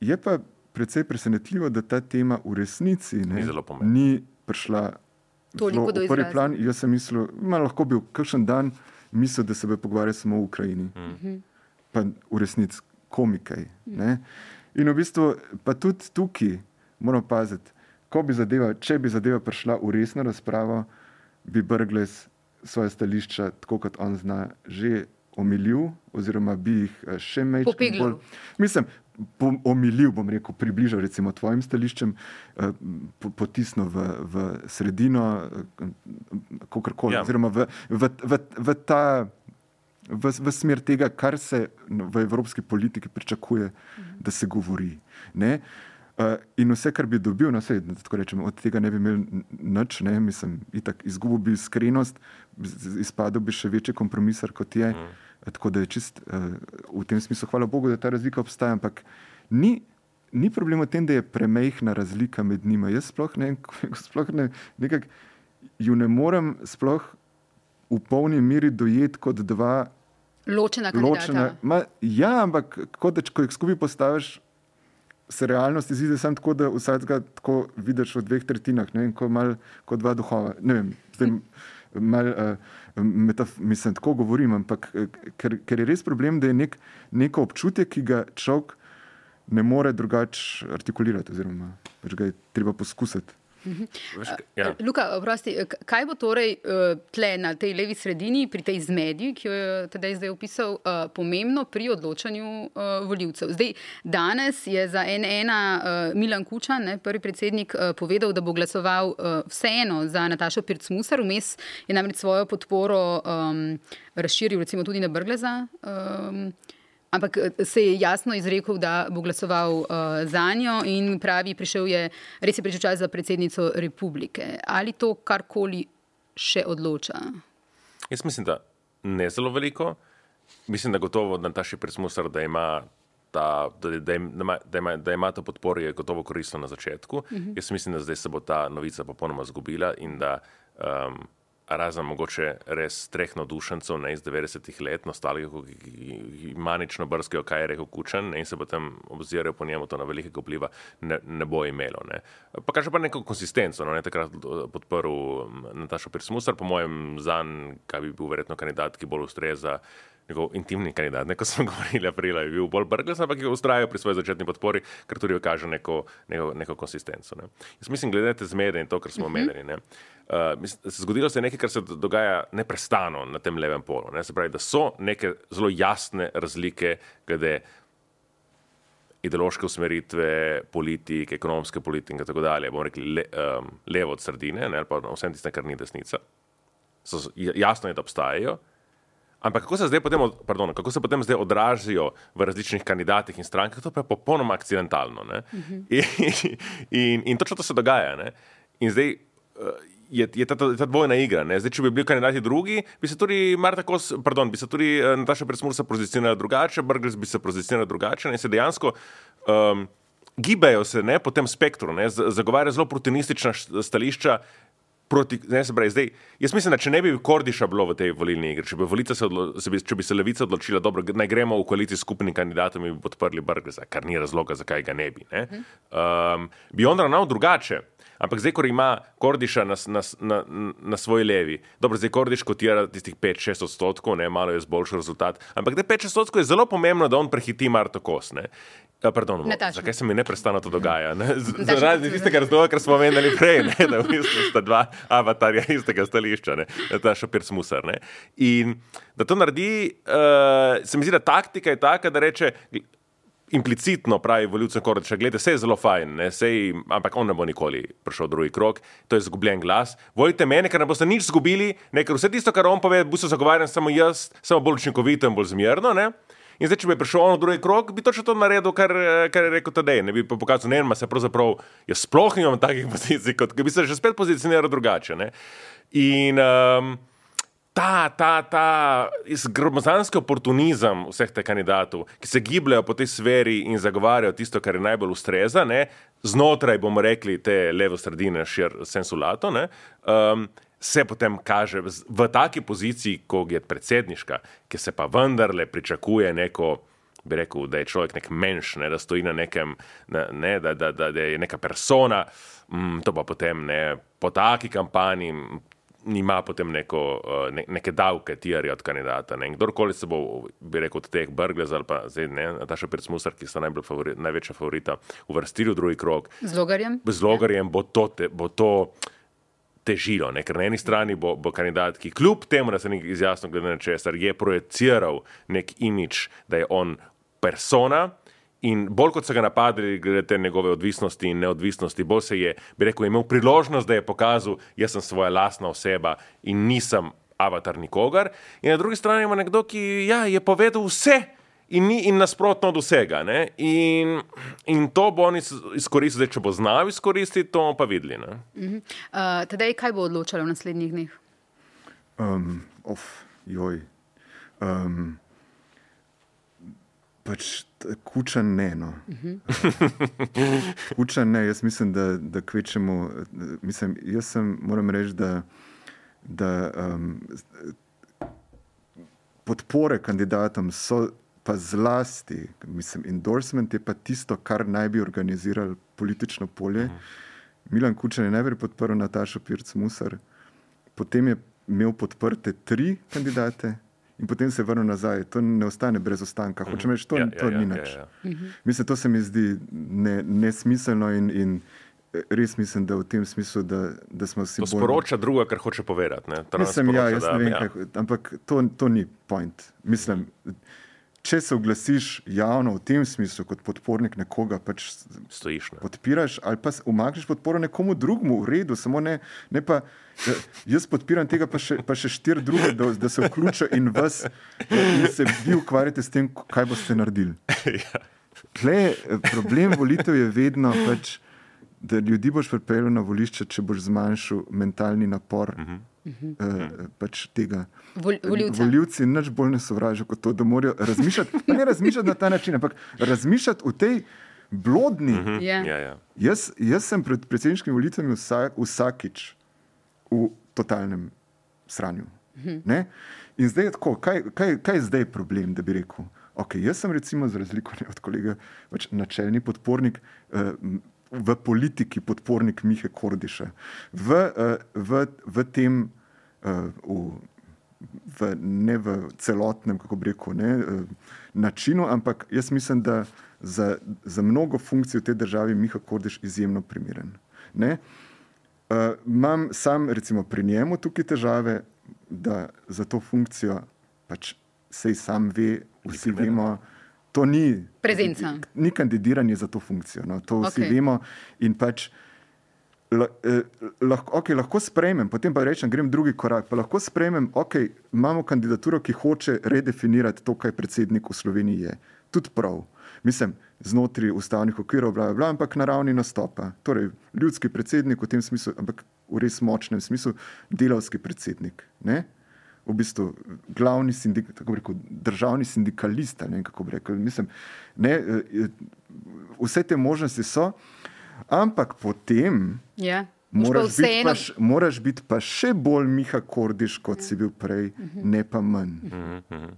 Je pa precej presenetljivo, da ta tema v resnici ne, Ni ni prišla toliko do v prvi plan. Jaz sem mislil, da lahko bi kakšen dan mislil, da se bo pogovarjal samo o Ukrajini. Mm. Pa v resnici komikaj. Ne? In v bistvu, pa tudi tukaj moramo paziti, ko bi zadeva, če bi zadeva prišla v resno razpravo, bi Brgles svoje stališča, tako kot on zna, že omilil, oziroma bi jih eh, še mečkal Popeglal. Mislim, po, omilil, bom rekel, približal recimo tvojim stališčem, eh, po- potisnil v, v sredino, kakorkoli, Ja. ja. oziroma v, v, v, v ta. V, v smer tega, kar se v evropski politiki pričakuje, da se govori. Ne? Uh, in vse, kar bi dobil, no, sej, tako rečem, od tega ne bi imel nič, ne, mislim, itak, izgubil bi iskrenost, izpadel bi še večji kompromisar, kot je. Mm. Tako da je čist uh, v tem smislu, hvala Bogu, da ta razlika obstaja, ampak ni, ni problem v tem, da je premehna razlika med njima. Jaz sploh ne, sploh ne, nekak, ju ne morem sploh v polni meri dojeti kot dva Ločena ločena. kandidata. Ma, ja, ampak kot da, ko jih skupaj postaviš, se realnost izide samo tako, da vsakega tako vidiš v dveh tretjinah, ne kot, mal, kot dva duhova. Ne vem, zdaj, mal, uh, metaf, mislim, tako govorim, ampak eh, ker, ker je res problem, da je nek, neko občutje, ki ga človek ne more drugače artikulirati, oziroma pač ga je treba poskusiti. Veš, ja. Luka, oprosti, k- kaj bo torej eh, tle na tej levi sredini, pri tej zmedi, ki jo je tedaj zdaj opisal, eh, pomembno pri odločanju eh, voljivcev? Zdaj, danes je za NN Milan Kučan, ne, prvi predsednik, eh, povedal, da bo glasoval eh, vseeno za Natašo Pircmusar, vmes je namreč svojo podporo um, razširil recimo tudi na Brgleza. Um, Ampak eh, se je jasno izrekel, da bo glasoval uh, za njo in pravi, prišel je, res je prišel čas za predsednico republike. Ali to karkoli še odloča? Jaz mislim, da ne zelo veliko. Mislim, da gotovo Nataši Presmusar, da ima. Ta, da, da, ima, da, ima, da ima to podporo, je gotovo koristno na začetku. Uh -huh. Jaz mislim, da zdaj se bo ta novica popolnoma zgubila in da um, razen mogoče res treh navdušencev ne, iz 90-ih let, nostalgikov, ki, ki manično brskajo, kaj je rekel Kučan ne, in se potem obzirajo po njemu, to na velikega vpliva ne, ne bo imelo. Ne. Pa kaže pa neko konsistenco. No, ne, takrat eh, podprl Natašo Pirsmusar, po mojem, zanj, kaj bi bil verjetno kandidat, ki bolj ustreza. Njegov intimni kandidat, ne, ko smo govorili aprila, je bil bolj brgles, ampak je ustrajal pri svoji začetni podpori, ker tudi kaže neko, neko, neko konsistenco. Ne. Jaz mislim, glede te zmede in to, kar smo omenili, uh -huh. uh, mislim, se zgodilo se je nekaj, kar se dogaja neprestano na tem levem polu. Ne. Se pravi, da so neke zelo jasne razlike glede ideološke usmeritve, politik, ekonomske politike in tako dalje. Bomo rekli le, um, levo od sredine, ne, ali pa vsem tistem, kar ni desnica. So, jasno je, da obstajajo. Ampak kako se, potem, od- pardon, kako se potem zdaj odražajo v različnih kandidatih in strankah, to pa je popolnoma akcidentalno. Uh -huh. in, in, in točno to se dogaja. Ne? In zdaj eh, je, je ta, ta, ta dvojna igra. Ne? Zdaj, če bi bili kandidati drugi, bi se tudi Marta Kos, pardon, bi se tudi eh, Nataša Presmursa pozicionirala drugače, Brgles bi se pozicionirala drugače in se dejansko. Um, Gibajo se ne, po tem spektru, ne, zagovarjajo zelo protinistična stališča, proti, ne, se pravi, zdaj, jaz mislim, da če ne bi Kordiša bilo v tej volilni igri, če bi, volica se odlo, se bi, če bi se levica odločila, da naj gremo v koaliciji s skupnim kandidatom in bi podprli Brgleza, kar ni razloga, zakaj ga ne bi. Ne? Um, bi on ravnal drugače. Ampak zdaj, ko ima Kordiša na, s- na, s- na, na svoji levi, dobro, zdaj Kordiš kotira tistih 5-6 odstotkov, ne, malo je zboljšal rezultat, ampak da 5-6 odstotkov je zelo pomembno, da on prehiti Marto Kos. Ne. Ja, pardon, Nataša. zakaj se mi neprestano to dogaja? Ne? Zaradi tistega razloga, kar smo omenjali prej, ne? da v bistvu sta dva avatarja istega stališča, ne? ta šopir smusar. Ne? In da to naredi, uh, se mi zdi, da taktika je taka, da reče. Implicitno pravi voljivcem Kordiča, gledajte, vse je zelo fajn, ne, sej, ampak on ne bo nikoli prišel drugi krok, to je izgubljen glas. Volite mene, ker ne boste nič izgubili, ne, ker vse tisto, kar on pove, bo se zagovarjam samo jaz, samo bolj učinkovito in bolj zmerno. Ne. In zdaj, če bi prišel on v drugi krok, bi točno to naredil, kar, eh, kar je rekel Tadej. Ne bi pa pokazal, ne, ma se pravzaprav, jaz sploh nimam takih pozicij, kot bi se že spet pozicioniral drugače. Ne. In um, ta, ta, ta gromozanski oportunizem vseh teh kandidatov, ki se gibljajo po tej sferi in zagovarjajo tisto, kar je najbolj ustreza, ne, znotraj, bomo rekli, te levo sredine, šir sensulato, ne, um, se potem kaže v, taki poziciji, kot je predsedniška, ki se pa vendarle pričakuje neko bi rekel, da je človek nek menš, ne, da stoji na nekem, ne, da, da, da, da je neka persona, mm, to pa potem ne, po taki kampanji. Nima potem neko, eh, ne, neke davke, tijari od kandidata. Ne. Kdorkoli se bo, bi rekel, od teh Brglez ali pa zdaj ne, Nataša Pircmusar, ki sta favori, največja favorita, uvrstili v drugi krok. Z logarjem? Z logarjem bo to, te, bo to težilo. Ne? Ker na eni strani bo, bo kandidat, ki kljub temu, da se ni izjasnil, glede na česar, je projiciral nek imič, da je on persona. In bolj kot so ga napadli, glede te njegove odvisnosti in neodvisnosti, bolj se je, bi rekel, imel priložnost, da je pokazal, jaz sem svoja lastna oseba in nisem avatar nikogar. In na drugi strani ima nekdo, ki ja, je povedal vse in ni in nasprotno od vsega. In, in to bo on izkoristil, zdaj, če bo znal izkoristiti, to bomo pa videli. Uh -huh. uh, Tedaj, kaj bo odločalo v naslednjih dneh? Um, of, joj. Um, Pač kuča ne. No. kuča ne, jaz mislim, da, da kvečemo. Mislim, jaz sem, moram reči, da, da um, podpore kandidatom so pa zlasti, mislim, endorsement je pa tisto, kar naj bi organizirali politično polje. Milan Kučan je najprej podprl Natašo Pirc Musar, potem je imel podprte tri kandidate in potem se vrnil nazaj. To ne ostane brez ostanka. Hočem reči, to, ja, to ja, ni ja, nič. Ja, ja. Mislim, to se mi zdi ne, nesmiselno in, in res mislim, da v tem smislu, da, da smo si. To sporoča druga, kar hoče povedati. Ne? Mislim, ja, jaz ne vem, ja. kaj, ampak to, to ni point. Mislim, če se oglasiš javno v tem smislu, kot podpornik nekoga, pač stojiš. Ne? Podpiraš ali pa umakneš podporo nekomu drugemu, v redu, samo ne, ne pa. Ja, jaz podpiram tega, pa še, pa še štiri druge, da, da se vključijo in vas, in se vi ukvarjate s tem, kaj boste naredili. Tle, problem volitev je vedno, pač, da ljudi boš pripeljal na volišče, če boš zmanjšal mentalni napor. Uh -huh. Uh, pač tega. Vol, voljivci nič bolj ne sovražijo kot to, da morajo razmišljati. Ne razmišljati na ta način, ampak razmišljati v tej blodni. Uh -huh. yeah. ja, ja. jaz, jaz sem pred predsedniškimi volitvami vsak, vsakič v totalnem sranju. Uh -huh. In zdaj je tako, kaj, kaj, kaj je zdaj problem, da bi rekel? Okay, jaz sem, recimo, za razliko od kolega, pač načelni podpornik. Uh, v politiki podpornik Mihe Kordiša, v, eh, v, v tem, eh, v, v, ne v celotnem, kako bi rekel, ne, eh, načinu, ampak jaz mislim, da za, za mnogo funkcij v tej državi Miha Kordiš izjemno primeren. Ne. Imam sam, recimo, pri njemu tukaj težave, da za to funkcijo pač sej sam ve, vsi vemo to ni prezenca. Ni kandidiranje za to funkcijo. No. To vsi okay. vemo. In pač eh, lahko, okay, lahko sprejmem, potem pa rečem, grem drugi korak. Pa lahko sprejmem, da okay, imamo kandidaturo, ki hoče redefinirati to, kaj predsednik v Sloveniji je. Tudi prav. Mislim, znotraj ustavnih okvirov, bla, bla, ampak na ravni nastopa. Torej, ljudski predsednik v tem smislu, ampak v res močnem smislu, delavski predsednik. Ne? V bistvu glavni sindik, rekel, državni sindikalist. Ne, rekel, mislim, ne, eh, vse te možnosti so, ampak potem. Ja. Moraš biti, pa, moraš biti pa še bolj Miha Kordiš, kot si bil prej, -huh. ne pa manj. -huh.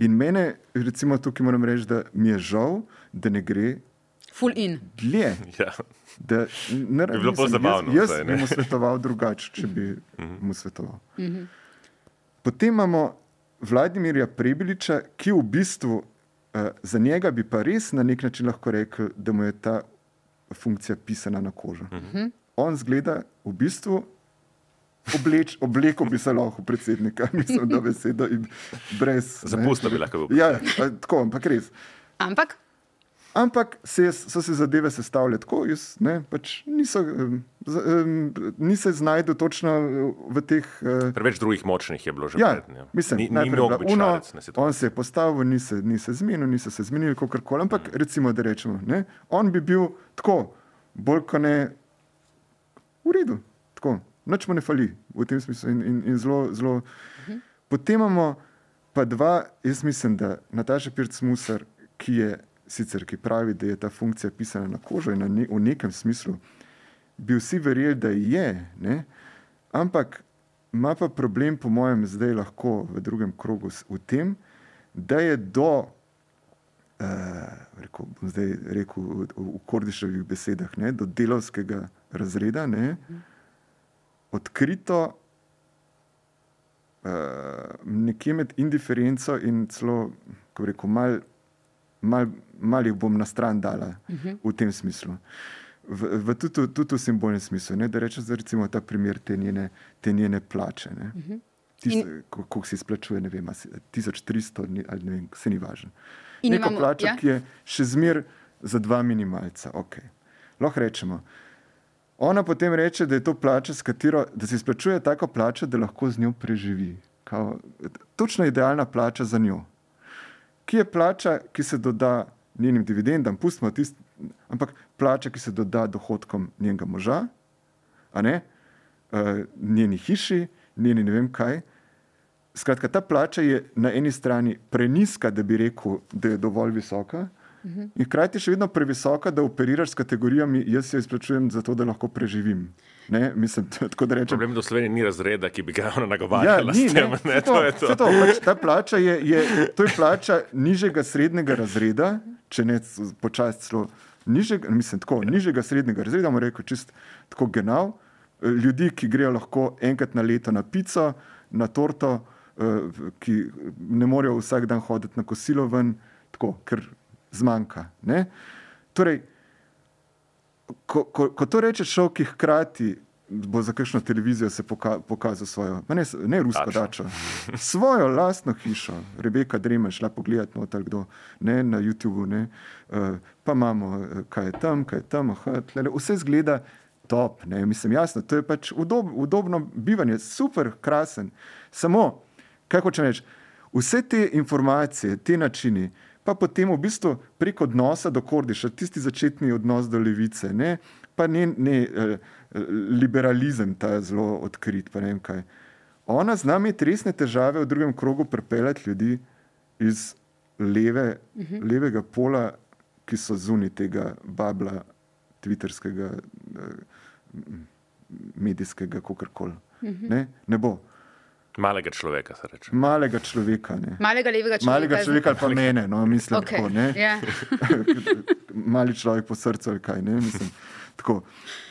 In mene, recimo, tukaj moram reči, da mi je žal, da ne gre. Full in. Dlje. Ja. Da, ne, bi bilo pa zabavno. Jaz, jaz bi mu svetoval drugače, če bi -huh. mu svetoval. Uh -huh. Potem imamo Vladimirja Prebiliča, ki v bistvu uh, za njega bi pa res na nek način lahko rekel, da mu je ta funkcija pisana na kožo. Uh mhm. -huh. On zgleda v bistvu. Obleč, obleko bi se lahko predsednika, mislim, da beseda in brez. Zapustila bi lahko bil. Ja, tako, ampak res. Ampak Ampak se, so se zadeve sestavljale tako, jaz ne, pač niso, um, nisem znašel točno v teh. Uh, Preveč drugih močnih je bilo že ja, pred. Mislim, ni, ni bilo uno, on se je postavil, ni se, ni se zmenil, niso se zmenili, kako koli. Ampak mm. recimo, da rečemo, ne, on bi bil tako, bolj kot ne, v redu, tako, noč mu ne fali v tem smislu in, in, in zelo, zelo. Mhm. Potem imamo pa dva, jaz mislim, da Nataša Pirc-Musar, ki je sicer ki pravi, da je ta funkcija pisana na kožo in na ne, v nekem smislu, bi vsi verjeli, da je, ne? ampak ima pa problem, po mojem, zdaj lahko v drugem krogu v tem, da je do rekel, bom zdaj rekel v, v Kordiševih besedah, ne, do delovskega razreda, ne, odkrito uh, nekje med indiferenco in celo, kako rekel, mal, mal, mal jih bom na stran dala uh -huh. v tem smislu. V, v tudi, tudi v simbolnem smislu, ne, da rečem, da recimo ta primer te njene, te njene plače. Ne, uh -huh. Kako se izplačuje, ne vem, 1300 ali ne vem, se ni važno. Neko imamo, plačo, ja? ki je še zmer za dva minimalca. Okay. Lahko rečemo. Ona potem reče, da je to plača, s katero se izplačuje tako plačo, da lahko z njo preživi. Kao, točno idealna plača za njo. Ki je plača, ki se doda njenim dividendam, pustimo tisto, ampak plača, ki se doda dohodkom njenega moža, ne, uh, njeni hiši, njeni ne vem kaj. Skratka, ta plača je na eni strani preniska, da bi rekel, da je dovolj visoka, In hkrati je še vedno previsoka, da operiraš s kategorijami, jaz se izplačujem za to, da lahko preživim. Ne, mislim, tako da rečem. Problem je, da v Sloveniji ni razreda, ki bi ga ona nagovarjala. Ja, ni, tem, ne, ne, to, to je to. to pač, ta plača je, je, to je plača nižjega srednjega razreda, če ne počasi celo nižjega, mislim, tako, nižjega srednjega razreda, bomo rekel čist tako genau. Ljudi, ki grejo lahko enkrat na leto na pico, na torto, eh, ki ne morejo vsak dan hoditi na kosilo ven, tako, ker zmanjka. Ne? Torej, ko, ko, ko to reče človek, ki hkrati bo za kakšno televizijo se poka, pokazal svojo, ne, ne rusko dačo, svojo lastno hišo, Rebeka Drema, šla pogledat noter, kdo ne, na YouTubu, ne, uh, pa imamo, eh, kaj je tam, kaj je tam, aha, tlele, vse zgleda top, ne, mislim, jasno, to je pač udob, udobno bivanje, super, krasen. Samo, kaj hočem reči, vse te informacije, te načini, pa potem v bistvu prek odnosa do Kordiša, tisti začetni odnos do levice, ne, pa ne, ne eh, liberalizem, ta zelo odkrit. Ona zna imeti resne težave v drugem krogu pripeljati ljudi iz leve, uh mhm. -huh. levega pola, ki so zunaj tega babla, tviterskega, eh, medijskega, kako koli. Uh -huh. ne, ne bo. Malega človeka, se reče. Malega človeka. Ne. Malega levega človeka. Malega človeka ali pa mene, no, mislim, okay. tako, ne. Yeah. Ja. Mali človek po srcu ali kaj, ne, mislim. Tako,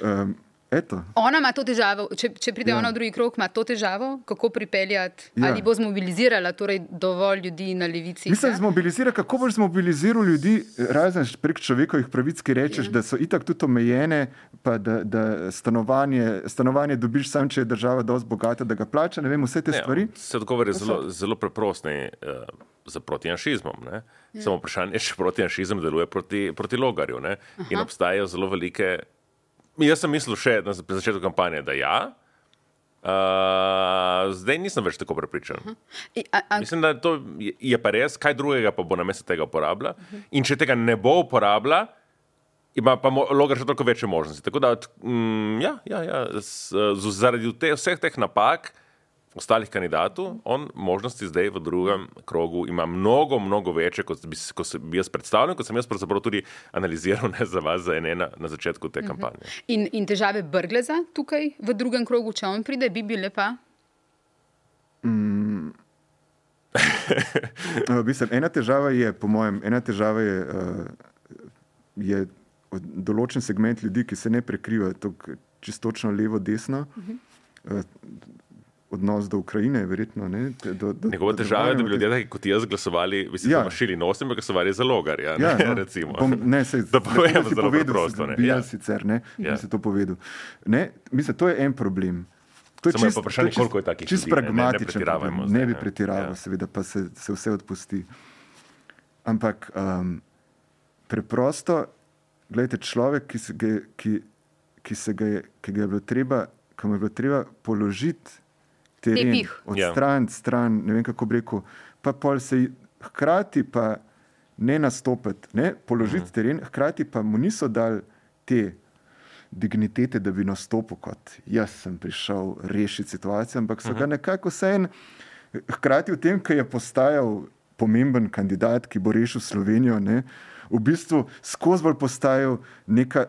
um, Eto. Ona ima to težavo, če, če pride ja. ona v drugi krok, ima to težavo, kako pripeljati, ja. ali bo zmobilizirala torej, dovolj ljudi na levici. Mislim, zmobilizira, kako boš zmobiliziral ljudi, razen prek človekovih pravic, ki rečeš, ja. da so itak tudi omejene, pa da, da stanovanje, stanovanje dobiš sam, če je država dovolj bogata, da ga plača. Ne vem, vse te ne, stvari. Se odgovor je zelo, zelo preprost. Uh, za protijanšizmom. Ja. Samo vprašanje je, če protijanšizem deluje proti, proti logarju. In obstajajo zelo velike Jaz sem mislil še na začetku kampanje, da ja. Uh, zdaj nisem več tako prepričan. Uh -huh. Mislim, da to je pa res, kaj drugega pa bo na mestu tega uporabljal. Uh -huh. In če tega ne bo uporabljal, ima pa logar še toliko večje možnosti. Tako da, mm, ja, ja, ja, z, z, zaradi te, vseh teh napak ostalih kandidatov, on možnosti zdaj v drugem krogu ima mnogo, mnogo večje, kot bi, kot bi jaz predstavljal, kot sem jaz pravzaprav tudi analiziral ne, za vas, za ene na, na začetku te uh mhm. -huh. kampanje. In, in težave Brgleza tukaj v drugem krogu, če on pride, bi bile pa? Mm. Mislim, ena težava je, po mojem, ena težava je, uh, je določen segment ljudi, ki se ne prekriva tako čistočno levo-desno. Uh -huh. uh, odnos do Ukrajine, verjetno. Ne, do, do, Njegova težava je, da bi ljudje, taki, kot jaz, glasovali, se ja. mašili nosim, pa glasovali za logarja. Ja, ne, no, bom, ne, sej, da povem, zelo preprosto. Ne, ja. sicer, ne, ja. se to povedal. Ne, mislim, to je en problem. To je Samo čist, je vprašanje, čist, koliko je takih čist ljudi. Pragmatičen, ne, ne, ne, ne bi pretiraval, ja. seveda, pa se, se vse odpusti. Ampak um, preprosto, gledajte, človek, ki se ga, ki, ki se ga je, ki ga je bilo treba, kam je bilo treba položiti teren, odstraniti ja. stran, ne vem kako bi rekel, pa pol se hkrati pa ne nastopiti, ne položiti mhm. -huh. teren, hkrati pa mu niso dali te dignitete, da bi nastopil kot jaz sem prišel rešiti situacijo, ampak so uh -huh. ga mhm. nekako vse en, hkrati v tem, ki je postajal pomemben kandidat, ki bo rešil Slovenijo, ne, v bistvu skozi bolj postajal neka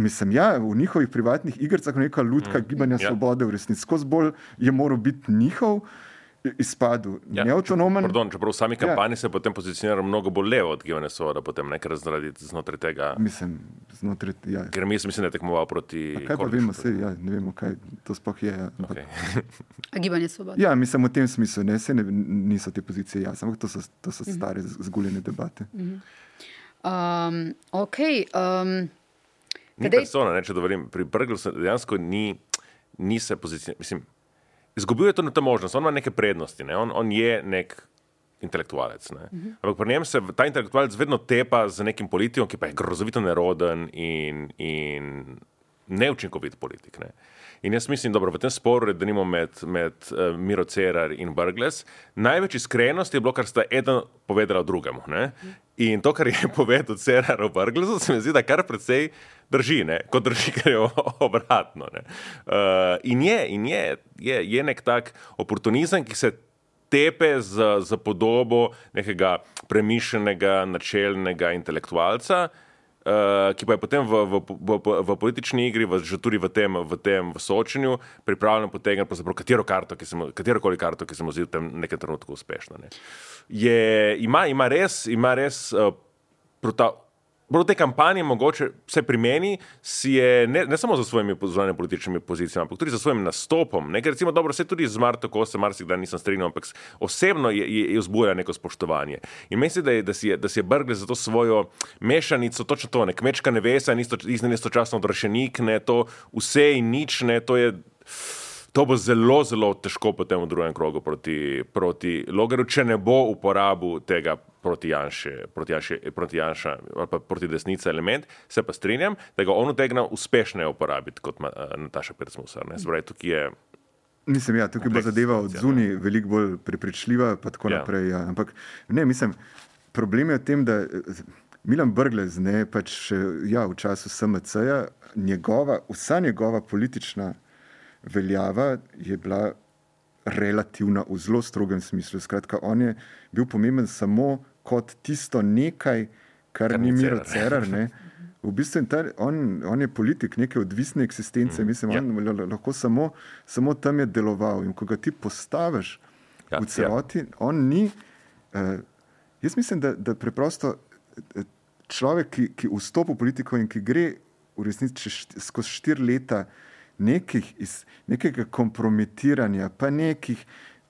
Mislim, ja, v njihovih privatnih igrah je neka lutka mm. gibanja ja. svobode, v resnici skozi bolj je moral biti njihov. izpadel Ja, neavtonomen. Pardon, čeprav v sami kampanji ja. se potem pozicionira mnogo bolj levo od Gibanja Svoboda, potem nekaj zaradi znotraj tega. Mislim, znotraj, ja. Ker mi mislim, da je tekmoval proti. Kaj pa Kordišu. vemo, sej, ja, ne vemo, kaj to sploh je. Ja. Ampak- Okay. A Gibanje svobode. Ja, mislim v tem smislu, ne, se ne, niso te pozicije jasne, ampak to so, to so stare zguljene debate. Um, okay, um, Ni Kadej- persona, ne, če dovolim. Pri Brglu dejansko ni, ni se pozicioniral. Mislim, izgubil je to na to možnost, on ima neke prednosti, ne? on, on je nek intelektualec. Ne? Ampak pri njem se ta intelektualec vedno tepa z nekim politikom, ki pa je grozovito neroden in, in neučinkovit politik. Ne? In jaz mislim, da v tem sporu, da nimo med, med uh, Miro Cerar in Brgles, največ iskrenosti je bilo, kar sta eden povedala drugemu. Ne? In to, kar je povedal Cerar o Brglesu, se mi zdi, da kar precej drži, ne? kot drži, kar je obratno. ne. Uh, in je, in je, je, je nek tak oportunizem, ki se tepe z, z podobo nekega premišljenega, načelnega intelektualca, uh, ki pa je potem v, v, v, v, politični igri, v, že tudi v tem, v tem v soočenju, pripravljen potegniti katero karto, ki se mu, katerokoli karto, ki se mu zdi v tem nekem trenutku uspešna. Ne. Je, ima, ima res, ima res uh, prota, Prav te kampanje, mogoče vse pri meni, si je ne, ne samo za svojimi zunanjimi političnimi pozicijami, ampak tudi za svojim nastopom. Nekaj, recimo, dobro, se tudi z Marto, ko se marsikdaj nisem strinjal, ampak osebno je, je, je vzbuja neko spoštovanje. In mislim, da je, da si je, da si je Brgle za to svojo mešanico, točno to, ne kmečka nevesa, in isto, istočasno odrašenik, ne to vse in nič, ne to je. To bo zelo, zelo težko potem v drugem krogu proti, proti Logaru, če ne bo uporabil tega proti Janšu, proti, Janši, proti, Janša, ali pa proti desnici element. Se pa strinjam, da ga on utegne uspešneje uporabiti kot eh, Nataša Pircmusar. pravi, tukaj je. Mislim, ja, tukaj bo zadeva od zunaj veliko bolj prepričljiva, pa tako Ja. naprej. Ja. Ampak ne, mislim, problem je v tem, da eh, Milan Brglez, ne pač ja, v času SMC-ja, njegova, vsa njegova politična veljava je bila relativna v zelo strogem smislu. Skratka, on je bil pomemben samo kot tisto nekaj, kar, Kar ni Miro Cerar. Ne. V bistvu je ta, on, on je politik neke odvisne eksistence, mm. mislim, Ja. on ja. lahko samo, samo tam je deloval. In ko ga ti postaviš Ja, ja, v celoti, ja. on ni. Uh, jaz mislim, da, da preprosto eh, človek, ki, ki vstopi v politiko in ki gre v resnici št- skozi štiri leta nekih, iz, nekega kompromitiranja, pa nekih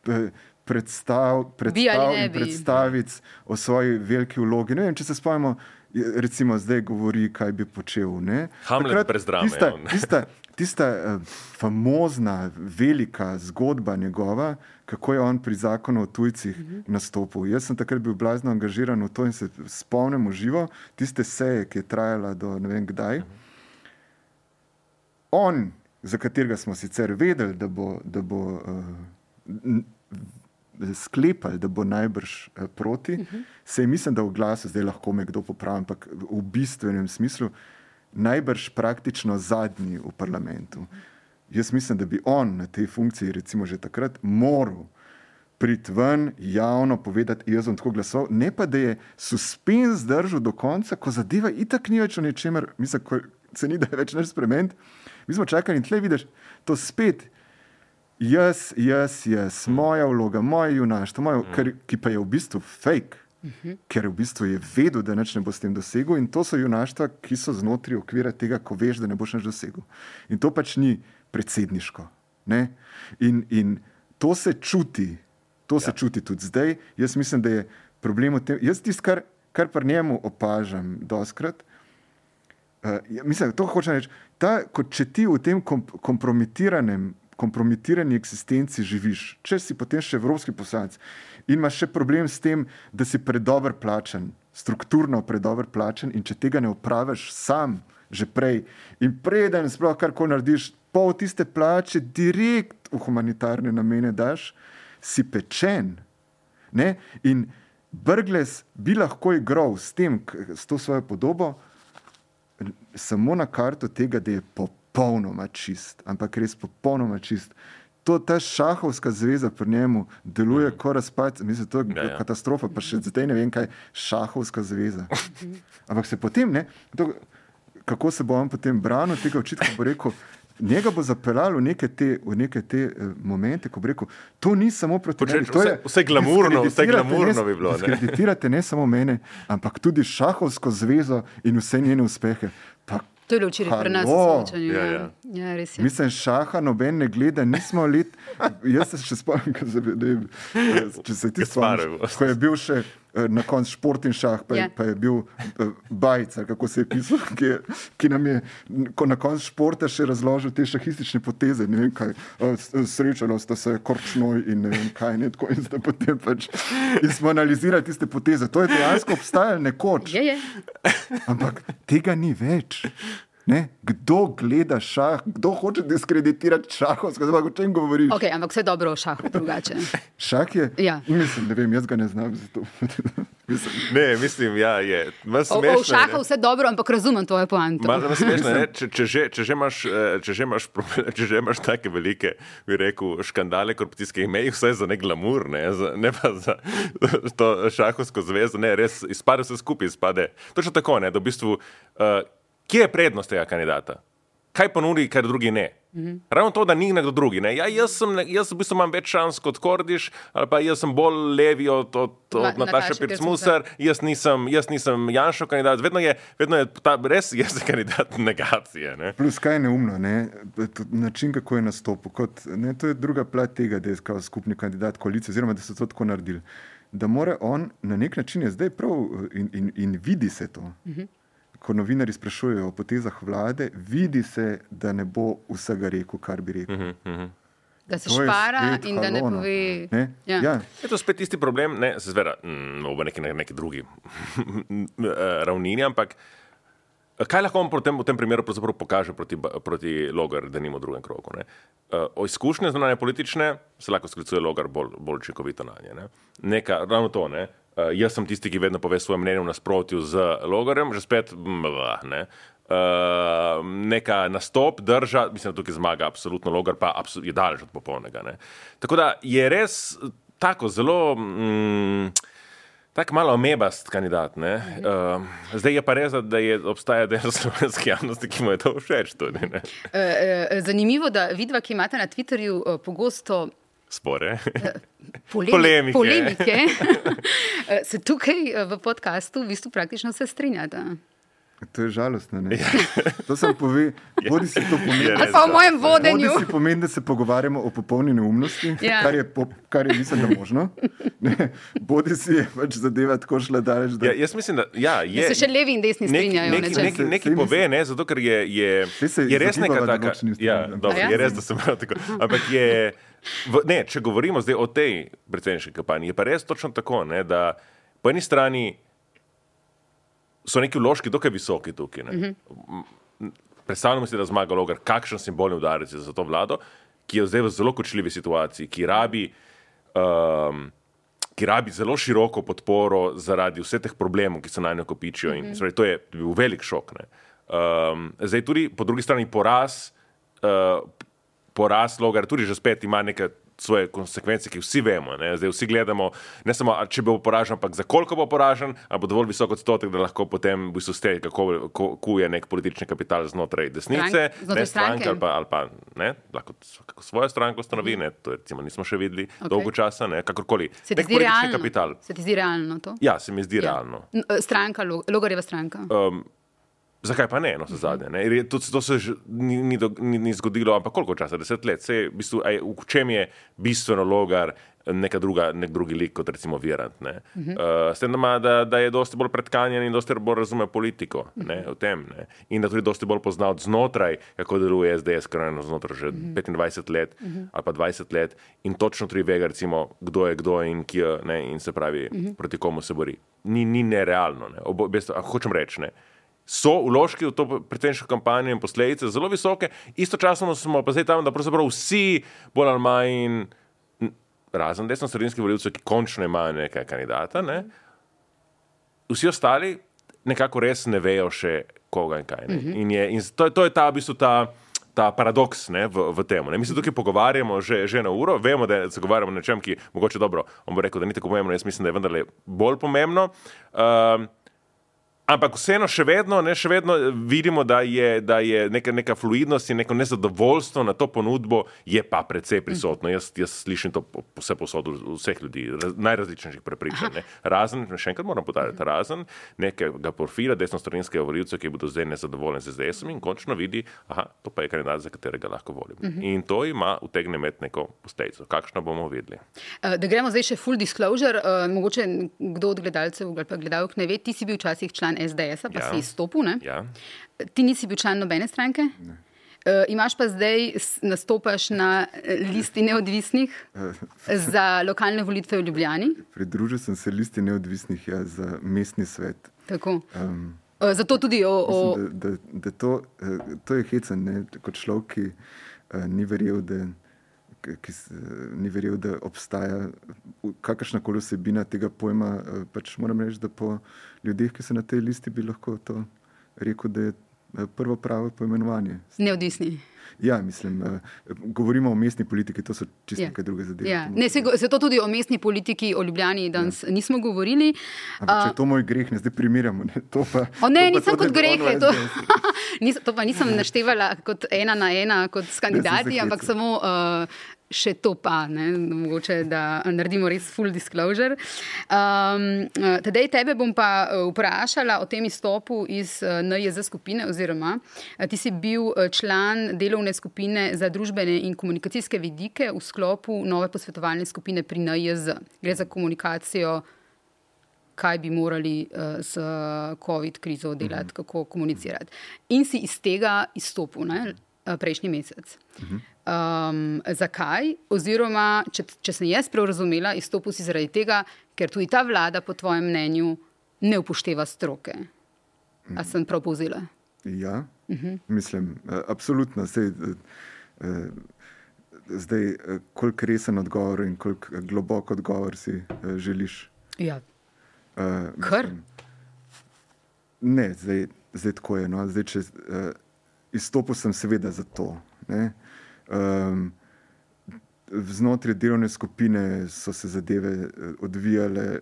eh, predstav, predstav ne in predstavic o svoji veliki vlogi. Ne vem, če se spomnimo, recimo zdaj govori, kaj bi počel. Ne? Hamlet brez drame Tista, tista, tista uh, famozna, velika zgodba njegova, kako je on pri zakonu o tujcih uh -huh. nastopil. Jaz sem takrat bil blazno angažiran v to in se spomnim v živo tiste seje, ki je trajala do ne vem kdaj. Uh -huh. On, za katerega smo sicer vedeli, da bo, da bo uh, sklepali, da bo najbrž eh, proti, uh -huh. se je, mislim, da v glasu zdaj lahko me kdo popravi, ampak v bistvenem smislu najbrž praktično zadnji v parlamentu. Jaz mislim, da bi on na tej funkciji, recimo že takrat, moral priti ven, javno povedati, jaz bom tako glasoval, ne pa da je suspens zdržal do konca, ko zadeva itak ni več o ničemer, mislim, ko se ni da več nič spremeniti. Mi smo čakali in tle vidiš to spet. Jaz, jaz, jaz, moja vloga, moje junaštvo, moje, kar, ki pa je v bistvu fake, uh -huh. ker v bistvu je vedel, da nič ne bo s tem dosegel, in to so junaštva, ki so znotraj okvira tega, ko veš, da ne boš nič dosegel. In to pač ni predsedniško. ne. In, in to se čuti, to ja. se čuti tudi zdaj. Jaz mislim, da je problem v tem, jaz tisto, kar, kar pri njemu opažam, doskrat. Uh, mislim, to hočem reči. Ta, kot če ti v tem kom, kompromitiranem, kompromitirani eksistenci živiš, če si potem še evropski poslanec in imaš še problem s tem, da si predober plačen, strukturno predober plačen, in če tega ne upraviš sam, že prej, in preden sploh karkoli narediš, pol tiste plače direkt v humanitarne namene daš, si pečen. Ne? In Brgles bi lahko igral s, tem, s to svojo podobo, samo na karto tega, da je popolnoma čist, ampak res popolnoma čist. To, ta šahovska zveza pri njemu deluje kot razpad, mislim, to je Ja, ja, ja. katastrofa, pa še zdaj ne vem, kaj je šahovska zveza. Ampak se potem, ne, to, kako se bo on potem branil tega očitka, bo rekel, njega bo zapeljal v neke te, v neke te uh, momente, ko bo rekel, to ni samo proti Počeš, meni. to vse- je- vse glamurno, vse glamurno ne- bi bilo, ne. Diskreditirate ne samo mene, ampak tudi šahovsko zvezo in vse njene uspehe. Pa To je bilo včeraj pri nas soočanju. Ja, Ja, ja. ja, res je. Mislim, šaha noben ne gleda, nismo let. Jaz se še spomnim, ko se, ne, vem, če se ti spomniš, ko je bil še eh, na koncu športni šah, pa, je, Ja. pa je bil eh, Bajc, kako se je pisal, ki, je, ki nam je ko na koncu športa še razložil te šahistične poteze. Ne vem, kaj, eh, srečalo sta se korčnoj in ne vem kaj, ne, tako in potem pač. In smo analizirali tiste poteze. To je dejansko obstajalo nekoč. Je, je. Ampak tega ni več. Ne? Kdo gleda šah, kdo hoče diskreditirati šahovsko, pa o čem govoriš? Okay, ampak vse dobro o šahu drugače. Šah je. Ja. Mislim, ne vem, jaz ga ne znam. Mislim, Ne, mislim, ja, je. Malo O, o smešno je, šahu ne. vse dobro, ampak razumem tvoje poante. Smešno, če, če, že, če, že imaš, eh, če, že imaš, če že imaš take velike, bi rekel, škandale korupcijske, imej jih vse za nek glamur, ne, za, ne pa za to šahovsko zvezo, ne, res izpade vse skupaj, izpade. Točno tako, ne, da v bistvu, uh, kje je prednost tega kandidata? Kaj ponudi, kar drugi ne? Mm -hmm. Ravno to, da ni nekdo drugi. Ne? Ja, jaz, sem, jaz v bistvu imam več šans kot Kordiš, ali pa jaz sem bolj levi od, od, od Nataše Pircmusar, jaz nisem, jaz nisem Janšov kandidat. Vedno je, vedno je ta, res jaz kandidat negacije. Ne? plus kaj je neumno, ne? Način, kako je nastopil. Kot, ne, to je druga plat tega, da je skupni kandidat koalicije, oziroma da so to tako naredili. Da mora on na nek način je zdaj prav in, in, in vidi se to. Uh -huh. Ko novinari sprašujejo o potezah vlade, vidi se, da ne bo vsega rekel, kar bi rekel. Uh -huh. Da se To špara in da ne no. pove. Ne? Ja. Ja. Je to spet isti problem, ne, se zvera, mm, v neki, neki drugi eh, ravnini, ampak eh, kaj lahko on v tem, v tem primeru pokaže proti, proti Logar, da nima v drugem krogu? Ne? Eh, O izkušnje zunanje politične se lahko sklicuje Logar bolj, bolj učinkovito na nje. Ne? Neka, ravno to, ne? Eh, jaz sem tisti, ki vedno pove svoje mnenje v nasprotju z Logarjem, že spet, blah, ne. Uh, neka nastop, drža, mislim, da tukaj zmaga absolutno Logar, pa abso je daleč od popolnega. Ne. Tako da je res tako zelo. Mm, Tako malo amebast kandidat. Uh, zdaj je pa res, da je, obstaja del slovenske javnosti, ki mu je to všeč. Tudi. Eh, eh, Zanimivo, da vidva, ki imate na Twitterju eh, pogosto Spore. polemi Polemike. polemike eh, se tukaj eh, v podkastu v bistvu praktično vse strinjata. To je žalostno. Ne? To sem povedal, bodi si to pomeni. Res pa v mojem Bodi vodenju. si pomeni, da se pogovarjamo o popolni neumnosti, Ja. kar, je po, kar je, mislim, da možno. Ne? Bodi si je pač zadeva tako šla daleč, da Ja, jaz mislim, da ja, je, Da se še levi in desni strinjajo. Neki, nečem. neki, neki Sej pove, ne, zato ker je, je, je res neka taka. Ja, dobro, ja? je res, da sem tako. Ampak je, v, ne, če govorimo zdaj o tej predsedniški kampanji, je pa res točno tako, ne, da po eni strani so neki vložki dokaj visoki tukaj. Ne. Mhm. Predstavljamo si, da zmaga Logar, kakšen simbolni udarec je za to vlado, ki je zdaj v zelo kočljivi situaciji, ki rabi. Um, ki rabi zelo široko podporo zaradi vseh teh problemov, ki se na njo kopičijo. In, mm -hmm. To je bil velik šok. Ne. Um, zdaj tudi po drugi strani poraz, uh, poraz Logar tudi že spet ima neke svoje konsekvence, ki vsi vemo. Ne. Zdaj vsi gledamo, ne samo, če bo poražen, ampak za koliko bo poražen, ali bo dovolj visok odstotek, da lahko potem v bistvu ste, kako ko, kuje nek politični kapital znotraj desnice, Strank- znotraj ne stranke ali pa, ali pa ne, lahko svojo stranko ustanovi, ne, to recimo nismo še videli okay. dolgo časa, ne, kakorkoli. Se ti zdi realno? kapital. Se ti zdi realno to? Ja, se mi zdi ja. realno. Stranka, Lo- Logarjeva stranka. Um, zakaj pa ne, no, se zadnje? Ne? Jer je- To, to se ni, ni, ni, ni zgodilo, ampak koliko časa? Deset let. Sej, v, bistvu, aj, v čem je bistveno logar neka druga, nek drugi lik kot recimo Virant? Uh -huh. uh, s tem, da, da, je dosti bolj predkanjen in dosti bolj razume politiko ne, v tem. Ne? In da tudi dosti bolj pozna od znotraj, kako deluje SDS, ker je znotraj že uh -huh. 25 let uh -huh. ali pa 20 let in točno tri vega, recimo, kdo je kdo in kje ne, in se pravi, uh -huh. proti komu se bori. Ni, ni nerealno. Ne? Obo, besto, hočem reči, ne. So vložki v to predsedniško kampanjo in posledice zelo visoke, istočasno smo pa zdaj tam, da pravzaprav vsi bolj ali manj, razen desno-sredinskih voljivcev, ki končno imajo nekaj kandidata, ne, vsi ostali nekako res ne vejo še koga in kaj. Ne. In, je, in to, je- to je ta, v bistvu ta, ta paradoks ne, v, v tem. Mi se tukaj pogovarjamo že, že na uro, vemo, da se pogovarjamo o nečem, ki mogoče dobro, on bo rekel, da ni tako pomembno, jaz mislim, da je vendarle bolj pomembno. Um, Ampak vseeno, še vedno, ne, še vedno vidimo, da je, da je neka, neka fluidnost in neko nezadovoljstvo na to ponudbo, je pa precej prisotno. Mm. Jaz, jaz slišim to vse posod vseh ljudi, raz, najrazličnejših prepričanj. Razen, še enkrat moram podariti, razen nekega profila desno-stranskega voljivca, ki bodo zdaj nezadovoljni z SDS-om in končno vidi, da to pa je kandidat, za katerega lahko volim. Mm -hmm. In to ima utegne imeti neko posledico. Kakšno bomo videli? Uh, da gremo zdaj še full disclosure. Uh, mogoče kdo od gledalcev ali pa gledalk ne ve, ti si bil včasih član SDS, pa ja. si izstopil. Ja. Ti nisi bil član nobene stranke. Uh, imaš pa zdaj, nastopaš na listi neodvisnih za lokalne volitve v Ljubljani? Pridružil sem se listi neodvisnih ja, za mestni svet. Tako. Um, uh, zato tudi o. o... Mislim, da, da, da to, to je hecen, ne? kot človek, ki uh, ni verjel, da ki ni verjel, da obstaja kakršna koli osebina tega pojma. Eh, pač moram reči, da po ljudeh, ki so na tej listi, bi lahko to rekel, da je eh, prvo pravo poimenovanje. Neodvisni. Ja, mislim, uh, govorimo o mestni politiki, to so čisto ja. nekaj druge zadeve. Ja. Ne, se, se to tudi o mestni politiki, o Ljubljani danes ja. nismo govorili. Ampak, če je to moj greh, ne zdaj primerjamo. Ne, to pa, o ne, to nisem to, kot greh. To, to pa nisem naštevala kot ena na ena, kot s kandidati, ampak samo. Uh, še to pa, ne, mogoče, da naredimo res full disclosure. Um, tedej tebe bom pa uh, vprašala o tem izstopu iz uh, NJZ skupine, oziroma uh, ti si bil član delovne skupine za družbene in komunikacijske vidike v sklopu nove posvetovalne skupine pri NJZ. Gre za komunikacijo. Kaj bi morali uh, s COVID krizo delati, mhm. -huh. kako komunicirati. In si iz tega izstopil, ne, prejšnji mesec. Uh -huh. Um, zakaj? Oziroma, če, če sem jaz prav razumela, izstopil si zaradi tega, ker tudi ta vlada, po tvojem mnenju, ne upošteva stroke. A sem prav povzela? Ja, uh mhm. -huh. mislim, absolutno. Zdaj, zdaj koliko resen odgovor in koliko globok odgovor si želiš? Ja. Kar? Ne, zdaj, zdaj tako je. No. Zdaj, če, izstopil sem seveda zato. Ne. Um, znotraj delovne skupine so se zadeve eh, odvijale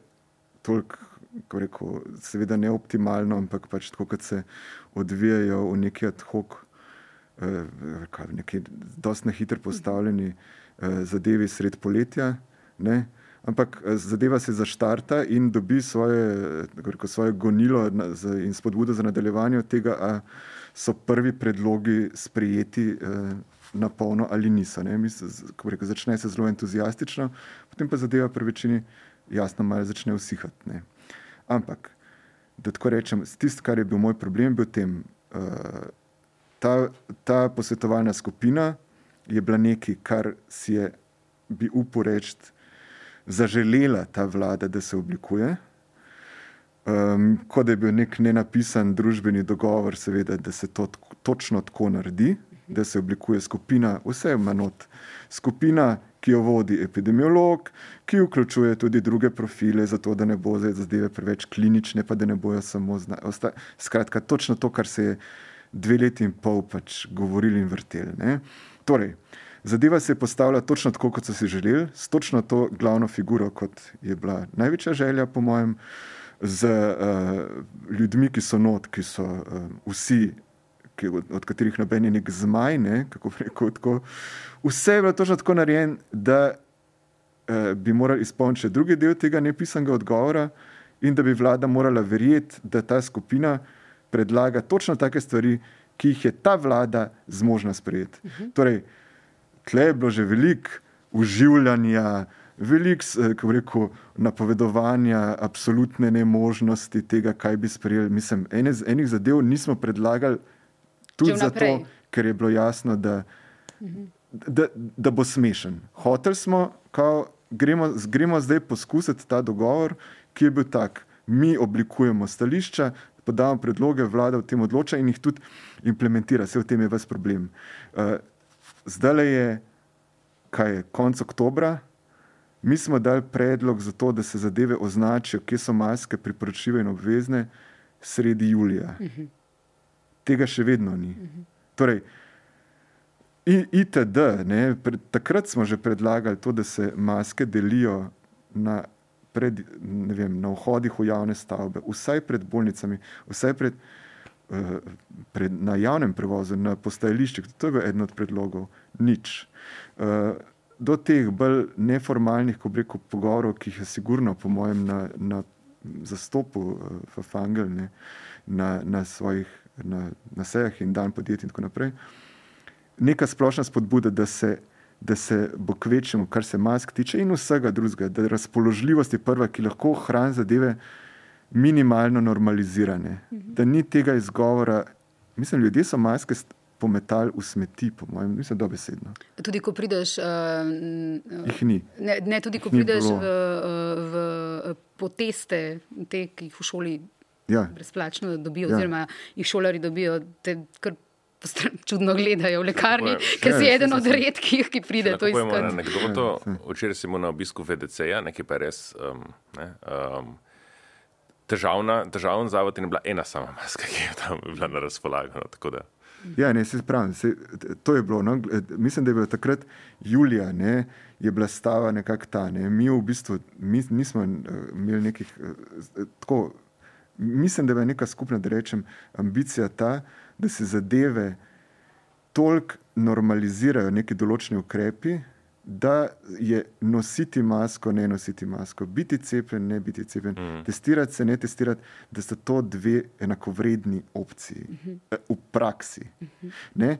toliko, kako rekel, seveda ne optimalno, ampak pač tako, kot se odvijajo v neki ad hoc, uh, neki dosti na hitro postavljeni uh, zadevi sred poletja. Ne? Ampak zadeva se zaštarta in dobi svoje, rekel, svoje gonilo in spodbudo za nadaljevanje tega, da so prvi predlogi sprijeti. Uh, na polno ali niso. Rekel, začne se zelo entuzijastično, potem pa zadeva pri večini jasno malo začne usihati. Ne. Ampak, da tako rečem, tisto, kar je bil moj problem, je bil tem, uh, ta, ta posvetovalna skupina je bila nekaj, kar si je, bi upal reči, zaželela ta vlada, da se oblikuje. Um, kot je bil nek nenapisan družbeni dogovor, seveda, da se to točno tako naredi da se oblikuje skupina, vse ima not. Skupina, ki jo vodi epidemiolog, ki vključuje tudi druge profile, zato da ne bo zdaj zadeve preveč klinične, pa da ne bojo samo znali. Skratka, točno to, kar se je dve leti in pol pač govorili in vrteli. Torej, zadeva se je postavila točno tako, kot so si želeli, s točno to glavno figuro, kot je bila največja želja, po mojem. Z uh, ljudmi, ki so not, ki so uh, vsi ki, od, od katerih noben je nek zmaj. Ne, rekel, tako, vse je bilo točno tako narejeno, da eh, bi morali izpolniti še drugi del tega nepisanega odgovora, in da bi vlada morala verjeti, da ta skupina predlaga točno take stvari, ki jih je ta vlada zmožna sprejeti. Uh mhm. -huh. Torej, tle je bilo že veliko uživanja. Veliko, eh, kako rekel, napovedovanja, absolutne nemožnosti tega, kaj bi sprejeli. Mislim, ene, enih zadev nismo predlagali, Tudi zato, ker je bilo jasno, da, da, da bo smešen. Hoteli smo, kao, gremo, gremo zdaj poskusiti ta dogovor, ki je bil tak. Mi oblikujemo stališča, podajamo predloge, vlada v tem odloča in jih tudi implementira. Vse v tem je ves problem. Uh, zdaj je, kaj je, konec oktobra. Mi smo dali predlog za to, da se zadeve označijo, kje so maske priporočljive in obvezne, sredi julija. Uh -huh tega še vedno ni. Torej, ITD, ne, pred, takrat smo že predlagali to, da se maske delijo na pred, vem, na vhodih v javne stavbe, vsaj pred bolnicami, vsaj pred, eh, pred, na javnem prevozu, na postajališčih. To je bil eden od predlogov. Nič. Eh, Do teh bolj neformalnih, ko reko, pogovorov, ki jih je sigurno, po mojem, na, na zastopu v Fangel, ne, na, na svojih na, na sejah in dan podjetij in tako naprej, neka splošna spodbuda, da se da se bo kvečemu, kar se mask tiče, in vsega drugega, da razpoložljivost je prva, ki lahko hrani zadeve minimalno normalizirane. Mhm. Da ni tega izgovora. Mislim, ljudje so maske pometali v smeti, po mojem, mislim, dobesedno. Tudi ko prideš. Uh, jih ni. Ne, ne tudi ko prideš v, v poteste, te, ki jih v šoli. Ja. Brezplačno dobijo, ja. oziroma jih šolari dobijo, te, kar čudno gledajo v lekarni, ker si eden od redkih, ki pride to iskati. Včeraj si imel na obisku VDC-ja, nekaj pa res. Um, ne, um, Težavna, težavna zavod je bila ena sama maska, ki je tam bila na razpolago. No, ja, ne, se pravi, se, to je bilo. No, mislim, da je bilo takrat julija, ne, je bila stava nekako ta. Ne. Mi v bistvu mi, nismo uh, imeli nekih. Uh, tako, mislim, da je neka skupna, da rečem, ambicija ta, da se zadeve toliko normalizirajo, neki določeni ukrepi, da je nositi masko, ne nositi masko, biti cepljen, ne biti cepljen, mm. testirati se, ne testirati, da so to dve enakovredni opciji mm -hmm. v praksi. Mm -hmm.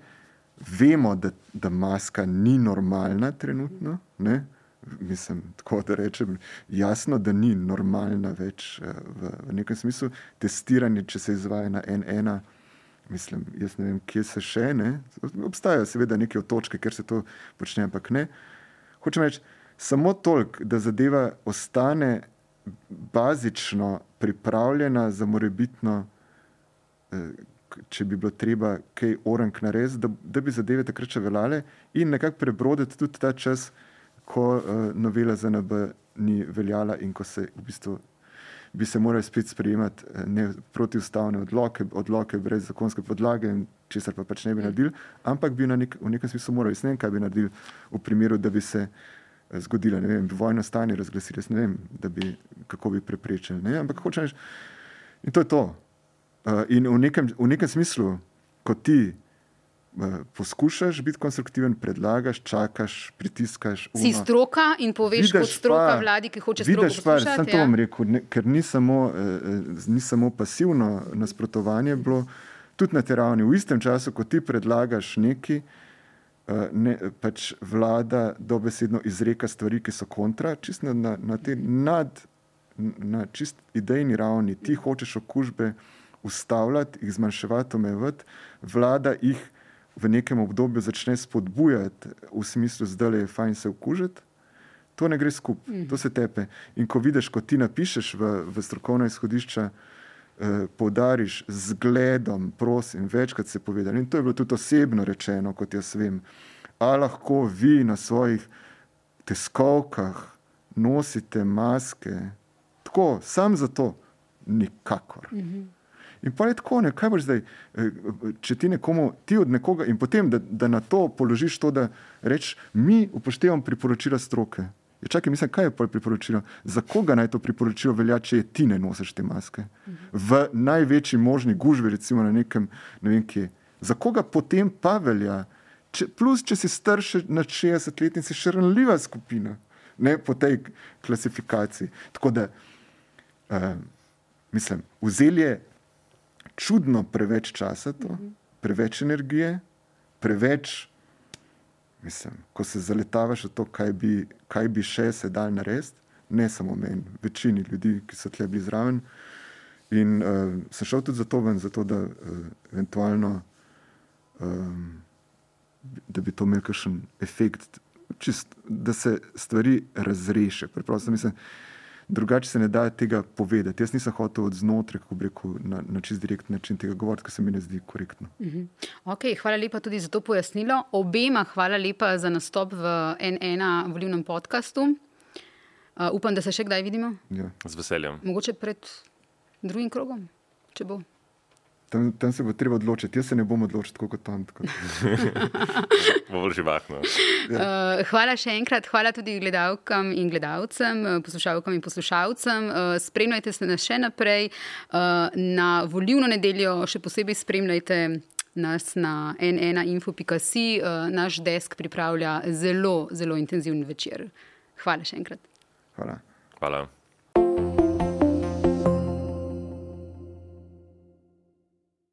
Vemo, da, da maska ni normalna trenutno. Ne? Mislim, tako da rečem, jasno, da ni normalna več eh, v, v nekem smislu. Testiranje, če se izvaja na en-ena, mislim, jaz ne vem, kje se še ne. Obstajajo seveda neke točke, kjer se to počne, ampak ne. Hočem reči, samo toliko, da zadeva ostane bazično pripravljena za morebitno, eh, če bi bilo treba kaj orank narediti, da, da bi zadeve takrat še veljale in nekako prebroditi tudi ta čas, ko uh, novela ZNB ni veljala in ko se v bistvu bi se morali spet sprejemati eh, protivstavne odloke, odloke brez zakonske podlage, česar pa pač ne bi naredili, ampak bi na nek, v nekem smislu morali. Ne vem, kaj bi naredili v primeru, da bi se eh, zgodilo, ne vem, vojno stanje razglasili, ne vem, bi, kako bi preprečili. Ne? Ampak hočeš, in to je to. Uh, in v nekem, v nekem smislu, kot ti poskušaš biti konstruktiven, predlagaš, čakaš, pritiskaš. Si stroka in poveš, vidiš kot stroka pa, vladi, ki hoče stroka. Vidiš, pa, sem to ja? vam rekel, ne, ker ni samo, eh, ni samo pasivno nasprotovanje bilo, tudi na tej ravni. V istem času, ko ti predlagaš neki, eh, ne, pač vlada dobesedno izreka stvari, ki so kontra, čist na, na, na te nad, na čist idejni ravni. Ti hočeš okužbe ustavljati, jih zmanjševati, omejevati, vlada jih v nekem obdobju začne spodbujati v smislu, da je fajn se okužiti, to ne gre skupaj, mm. to se tepe. In ko vidiš, ko ti napišeš v, v strokovna izhodišča, eh, poudariš z gledom, prosim, večkrat se povedal. In to je bilo tudi osebno rečeno, kot jaz vem. A lahko vi na svojih teskovkah nosite maske, tako, sam zato, nikakor. Mm -hmm. In pa je tako, ne, kaj boš zdaj, eh, če ti nekomu, ti od nekoga in potem, da, da na to položiš to, da rečeš, mi upoštevamo priporočila stroke. Je, ja, čakaj, mislim, kaj je priporočilo? Za koga naj to priporočilo velja, če ti ne nosiš te maske? V največji možni gužvi, recimo na nekem, ne vem kje. Za koga potem pa velja? Če, plus, če si starši na 60 let in si še ranljiva skupina, ne po tej klasifikaciji. Tako da, uh, mislim, vzeli je čudno preveč časa, to, mhm. preveč energije, preveč, mislim, ko se zaletavaš v to, kaj bi, kaj bi še se dal narediti, ne samo meni, večini ljudi, ki so tle bili zraven. In uh, sem šel tudi zato ven, zato da uh, eventualno, um, da bi to imel kakšen efekt, čist, da se stvari razreše. Preprosto mislim, drugače se ne da tega povedati. Jaz nisem hotel od znotraj, kako bi rekel, na, na čist direkt način tega govoriti, ker se mi ne zdi korektno. Uh -huh. okay, hvala lepa tudi za to pojasnilo. Obema hvala lepa za nastop v N1 volivnem podkastu. Uh, upam, da se še kdaj vidimo. Ja. Z veseljem. Mogoče pred drugim krogom, če bo. Tam, tam se bo treba odločiti. Jaz se ne bom odločil tako kot tam. Tako. Bo bolj živahno. Uh, hvala še enkrat, hvala tudi gledalkam in gledalcem, eh, poslušalkam in poslušalcem. Uh, spremljajte se nas še naprej. Uh, na volivno nedeljo še posebej spremljajte nas na n1info.si. Uh, naš desk pripravlja zelo, zelo intenziven večer. Hvala še enkrat. Hvala. Hvala.